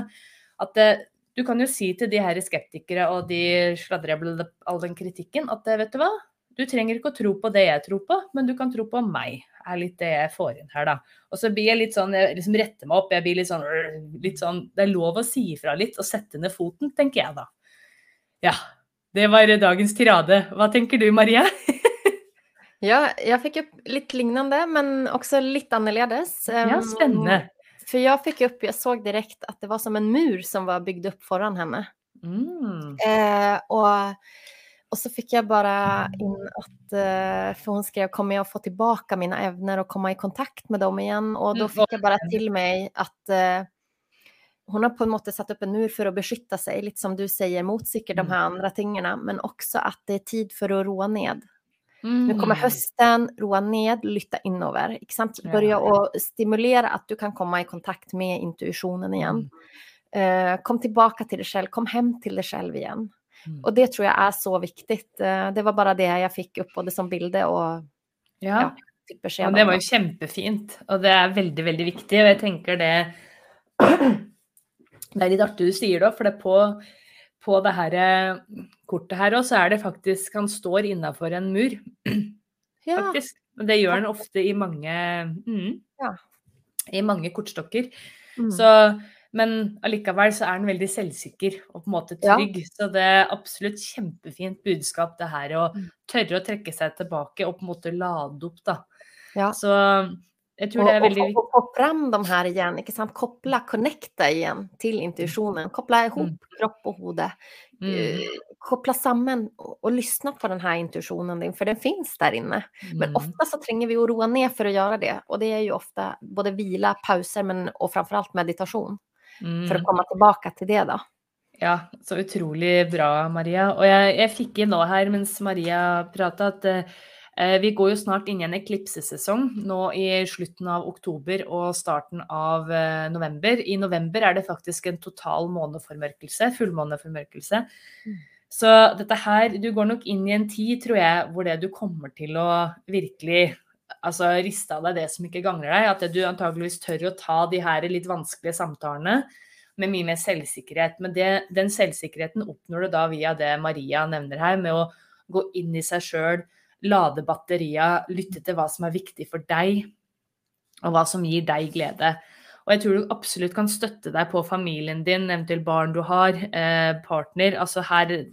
at det, eh, du kan jo si til de her skeptikere og de sladrer all den kritikken at eh, vet du hva, du trenger ikke å tro på det jeg tror på, men du kan tro på meg. er litt det jeg får inn her, da. Og så blir jeg litt sånn, jeg liksom retter meg opp. jeg blir litt sånn, litt sånn, Det er lov å si ifra litt og sette ned foten, tenker jeg da. Ja. Det var dagens tirade. Hva tenker du, Maria? Ja, jag fick upp lite liknande men också lite annorledes. Ja, spennende! spännande. För jag fick upp, jag såg direkt att det var som en mur som var byggd upp foran henne. Mm. Eh, och, och så fick jag bara in att, eh, för hon skrev, kommer jag få tillbaka mina evner och komma i kontakt med dem igen? Och då fikk fick jag bara till mig att eh, hon har på en måte satt upp en mur för att beskytta sig, lite som du säger, mot sikkert de här andre andra tingarna, men också att det är tid för att roa ned. Mm. Nu kommer høsten, roa ned, lytta innover. Ikke sant? Börja å stimulere at du kan komme i kontakt med intuisjonen igjen. Mm. Uh, kom tilbake til deg selv, kom hjem til deg selv igjen. Mm. Og det tror jeg er så viktig. Uh, det var bare det jeg fikk opp både som bilde og ja. ja og det var jo kjempefint, og det er veldig, veldig viktig. Og jeg tenker det Det er litt artig du sier det, for det er på på det her eh, kortet her òg, så er det faktisk Han står innafor en mur. Ja. Faktisk. Det gjør han ofte i mange mm, ja. I mange kortstokker. Mm. Så men allikevel så er han veldig selvsikker og på en måte trygg. Ja. Så det er absolutt kjempefint budskap det her å mm. tørre å trekke seg tilbake og på en måte lade opp, da. Ja. Så jeg tror det er veldig viktig. Få fram de her igjen, ikke sant. Koble, connecte igjen til intuisjonen. Koble ihop mm. kropp og hode. Mm. Koble koppla sammen og, og lyssna på den her intuisjonen din, for den finnes der inne. Mm. Men ofte så trenger vi å roe ned for å gjøre det, og det er jo ofte både hvile, pauser, men, og framfor alt meditasjon. Mm. For å komme tilbake til det, da. Ja, så utrolig bra, Maria. Og jeg, jeg fikk inn nå her mens Maria prata, at uh, Eh, vi går jo snart inn i en eklipsesesong nå i slutten av oktober og starten av eh, november. I november er det faktisk en total måneformørkelse, fullmåneformørkelse. Mm. Så dette her Du går nok inn i en tid, tror jeg, hvor det du kommer til å virkelig altså riste av deg det som ikke gagner deg. At du antageligvis tør å ta de her litt vanskelige samtalene med mye mer selvsikkerhet. Men det, den selvsikkerheten oppnår du da via det Maria nevner her, med å gå inn i seg sjøl lade batteria, lytte til hva som er viktig for deg, og hva som gir deg glede. Og jeg tror du absolutt kan støtte deg på familien din, eventuelt barn du har, eh, partner. Altså her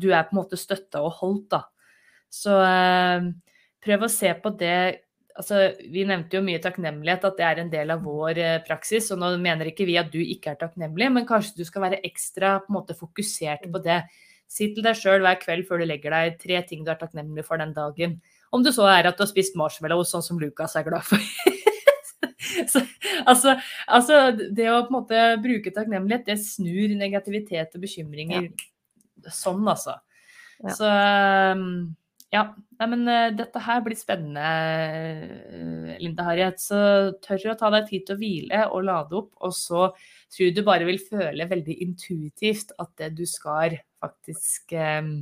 Du er på en måte støtta og holdt, da. Så eh, prøv å se på det altså, Vi nevnte jo mye takknemlighet, at det er en del av vår eh, praksis. og Nå mener ikke vi at du ikke er takknemlig, men kanskje du skal være ekstra på en måte, fokusert på det. Si til deg sjøl hver kveld før du legger deg tre ting du er takknemlig for den dagen. Om du så er at du har spist marshmallow, sånn som Lukas er glad for. så, altså, altså, det å på en måte bruke takknemlighet, det snur negativitet og bekymringer ja. sånn, altså. Ja. Så um, ja. Nei, men uh, dette her blir spennende, uh, Linda Harriet. Så tør å ta deg tid til å hvile og lade opp. Og så tror du bare vil føle veldig intuitivt at det du skal faktisk um,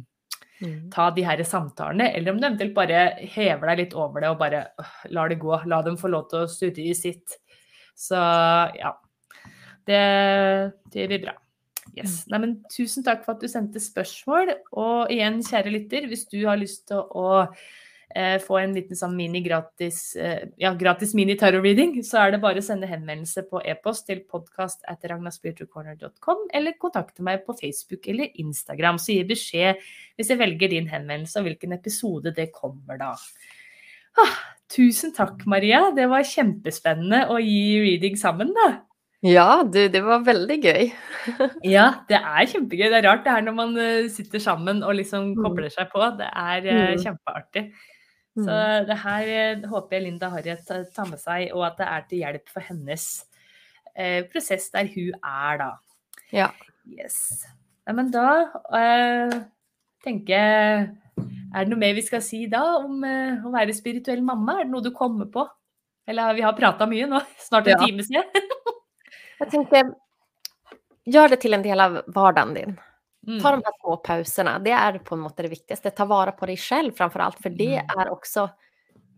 Mm. Ta de her samtalene, eller om du eventuelt bare hever deg litt over det og bare øh, lar det gå. La dem få lov til å studere i sitt. Så ja. Det, det blir bra. Yes. Mm. Nei, men tusen takk for at du sendte spørsmål. Og igjen, kjære lytter, hvis du har lyst til å eh, få en liten sånn mini gratis, eh, ja, gratis mini tarot-reading, så er det bare å sende henvendelse på e-post til podkast eller kontakte meg på Facebook eller Instagram. Så gi beskjed hvis jeg velger din henvendelse og hvilken episode det kommer da. Ah, tusen takk, Maria. Det var kjempespennende å gi reading sammen, da. Ja, du, det var veldig gøy. ja, det er kjempegøy. Det er rart det her når man eh, sitter sammen og liksom mm. kobler seg på. Det er mm. kjempeartig. Så mm. det her eh, håper jeg Linda Harriet tar med seg, og at det er til hjelp for hennes eh, prosess der hun er, da. Ja. Yes. Ja, men da eh, tenker jeg Er det noe mer vi skal si da om eh, å være spirituell mamma? Er det noe du kommer på? Eller vi har prata mye nå, snart en ja. time siden. jeg tenker Gjør det til en del av hverdagen din. Mm. Ta de här små pauserna, det är på en måte det viktigaste. Ta vara på dig själv framför allt, för det mm. är också,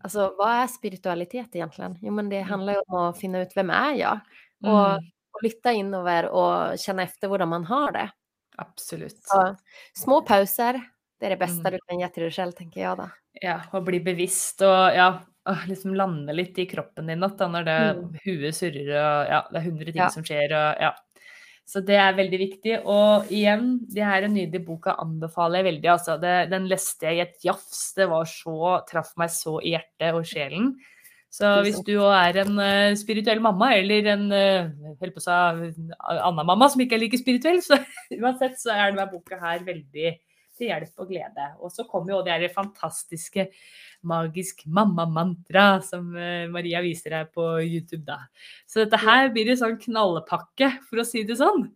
alltså vad är spiritualitet egentligen? Jo men det mm. handlar ju om att finna ut vem är jag? Och, och lytta inöver och känna efter hur man har det. Absolut. Så, små pauser, det är det bästa mm. du kan ge till dig själv, tänker jag då. Ja, och bli bevisst och ja, liksom lande litt i kroppen din da, når det mm. huet surrer og ja, det er hundre ting ja. som skjer og ja. Så det er veldig viktig. Og igjen, det her nydelige boka anbefaler jeg veldig. Altså, det, den leste jeg i et jafs. Det var så, traff meg så i hjertet og sjelen. Så hvis du er en uh, spirituell mamma, eller en uh, annen mamma som ikke er like spirituell, så uansett så er denne boka her veldig til hjelp og glede. Og så kommer jo det her fantastiske magisk mamma-mantra som eh, Maria viser her på YouTube, da. Så dette her blir en sånn knallepakke, for å si det sånn.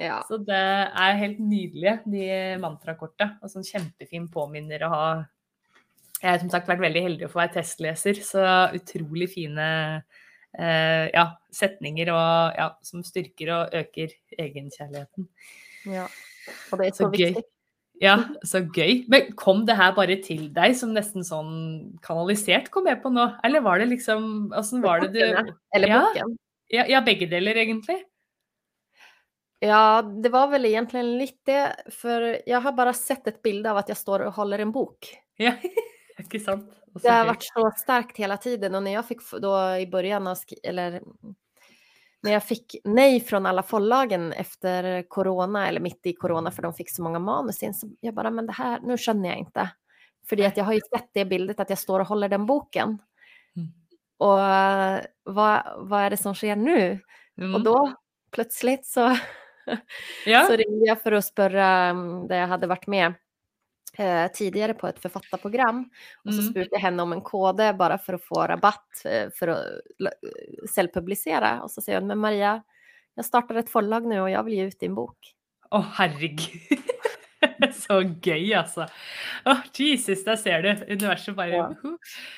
Ja. Så det er helt nydelige, de mantrakorta. Og sånn kjempefin påminner å ha. Jeg har som sagt vært veldig heldig å få være testleser, så utrolig fine eh, ja, setninger og, ja, som styrker og øker egenkjærligheten. Ja. Og det er så, så viktig. Ja, så gøy. Men kom det her bare til deg som nesten sånn kanalisert, kom jeg på nå? Eller var det liksom Åssen var det du Eller boken? Ja, ja, begge deler, egentlig. Ja, det var vel egentlig litt det. For jeg har bare sett et bilde av at jeg står og holder en bok. Ja, ikke sant? Det har vært så sterkt hele tiden. Og når jeg fikk da i begynnelsen av Eller när jag fick nej från alla förlagen efter corona, eller mitt i corona, för de fick så många manus in, så jag bara, men det här, nu känner jag inte. För att jag har ju sett det bildet att jag står och håller den boken. Mm. Och vad, vad är det som sker nu? Mm. Och då plötsligt så, ja. så ringde jag för att spöra mm, där jag hade varit med eh, tidligere på et forfatterprogram. Og så mm. spurte jeg henne om en kode bare for å få rabatt for å selvpublisere. Og så sier hun men Maria, jeg starter et forlag nå, og jeg vil gi ut din bok. Å, oh, herregud. så gøy, altså. Oh, Jesus, der ser du. Universet bare ja.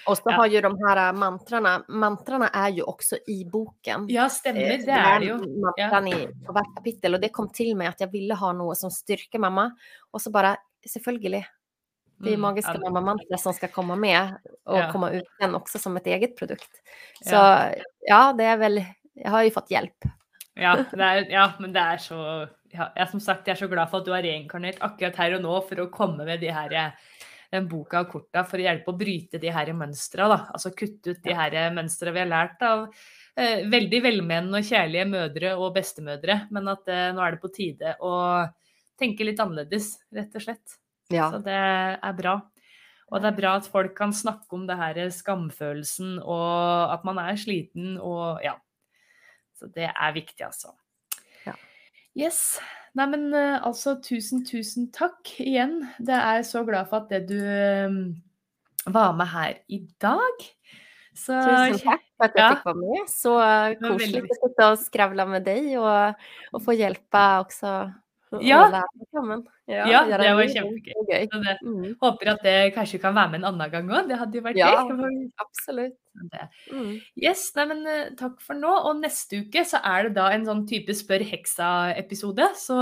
Og så har jo de her mantraene Mantraene er jo også i boken. Ja, stemmer. Eh, det er det jo. Mantraen ja. på hvert kapittel. Og det kom til meg at jeg ville ha noe som styrker mamma. Og så bare Selvfølgelig. De magiske mm, mamma-mantra som skal komme med og ja. komme ut igjen også som et eget produkt. Så ja. ja, det er vel Jeg har jo fått hjelp. Ja, er, ja men det er så ja, jeg, Som sagt, jeg er så glad for at du har reinkarnert akkurat her og nå for å komme med de her den boka og korta for å hjelpe å bryte de her mønstra. Altså kutte ut de her mønstra vi har lært av eh, veldig velmenende og kjærlige mødre og bestemødre. Men at eh, nå er det på tide å tenke litt annerledes, rett og slett. Ja. Så det er bra. Og det er bra at folk kan snakke om det her skamfølelsen og at man er sliten og ja. Så det er viktig, altså. Ja. Yes. Nei, men eh, altså tusen, tusen takk igjen. Det er jeg så glad for at det du um, var med her i dag. Så, tusen takk for at jeg ja. fikk være med. Så koselig å sitte og skravle med deg og, og få hjelpe også ja. Ja, ja, det var kjempegøy. Det, mm. Håper at det kanskje kan være med en annen gang òg. Det hadde jo vært ja, gøy. Absolutt. Mm. Yes, nei, men uh, takk for nå. Og neste uke så er det da en sånn type Spør heksa-episode. Så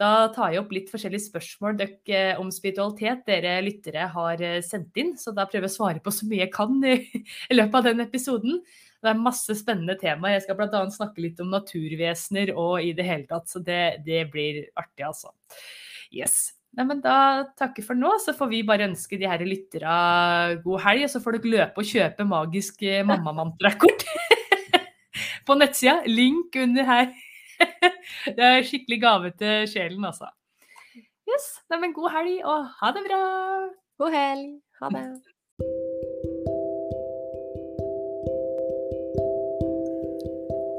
da tar jeg opp litt forskjellige spørsmål dere, uh, om spiritualitet dere lyttere har uh, sendt inn. Så da prøver jeg å svare på så mye jeg kan i, i løpet av den episoden. Det er masse spennende temaer. Jeg skal bl.a. snakke litt om naturvesener og i det hele tatt, så det, det blir artig, altså. Yes. Nei, men Da takker for nå, så får vi bare ønske de her lytterne god helg. Og så får dere løpe og kjøpe magisk eh, mammamantrakort på nettsida. Link under her. det er skikkelig gave til sjelen, altså. Yes. Nei, men god helg, og ha det bra. God helg. Ha det.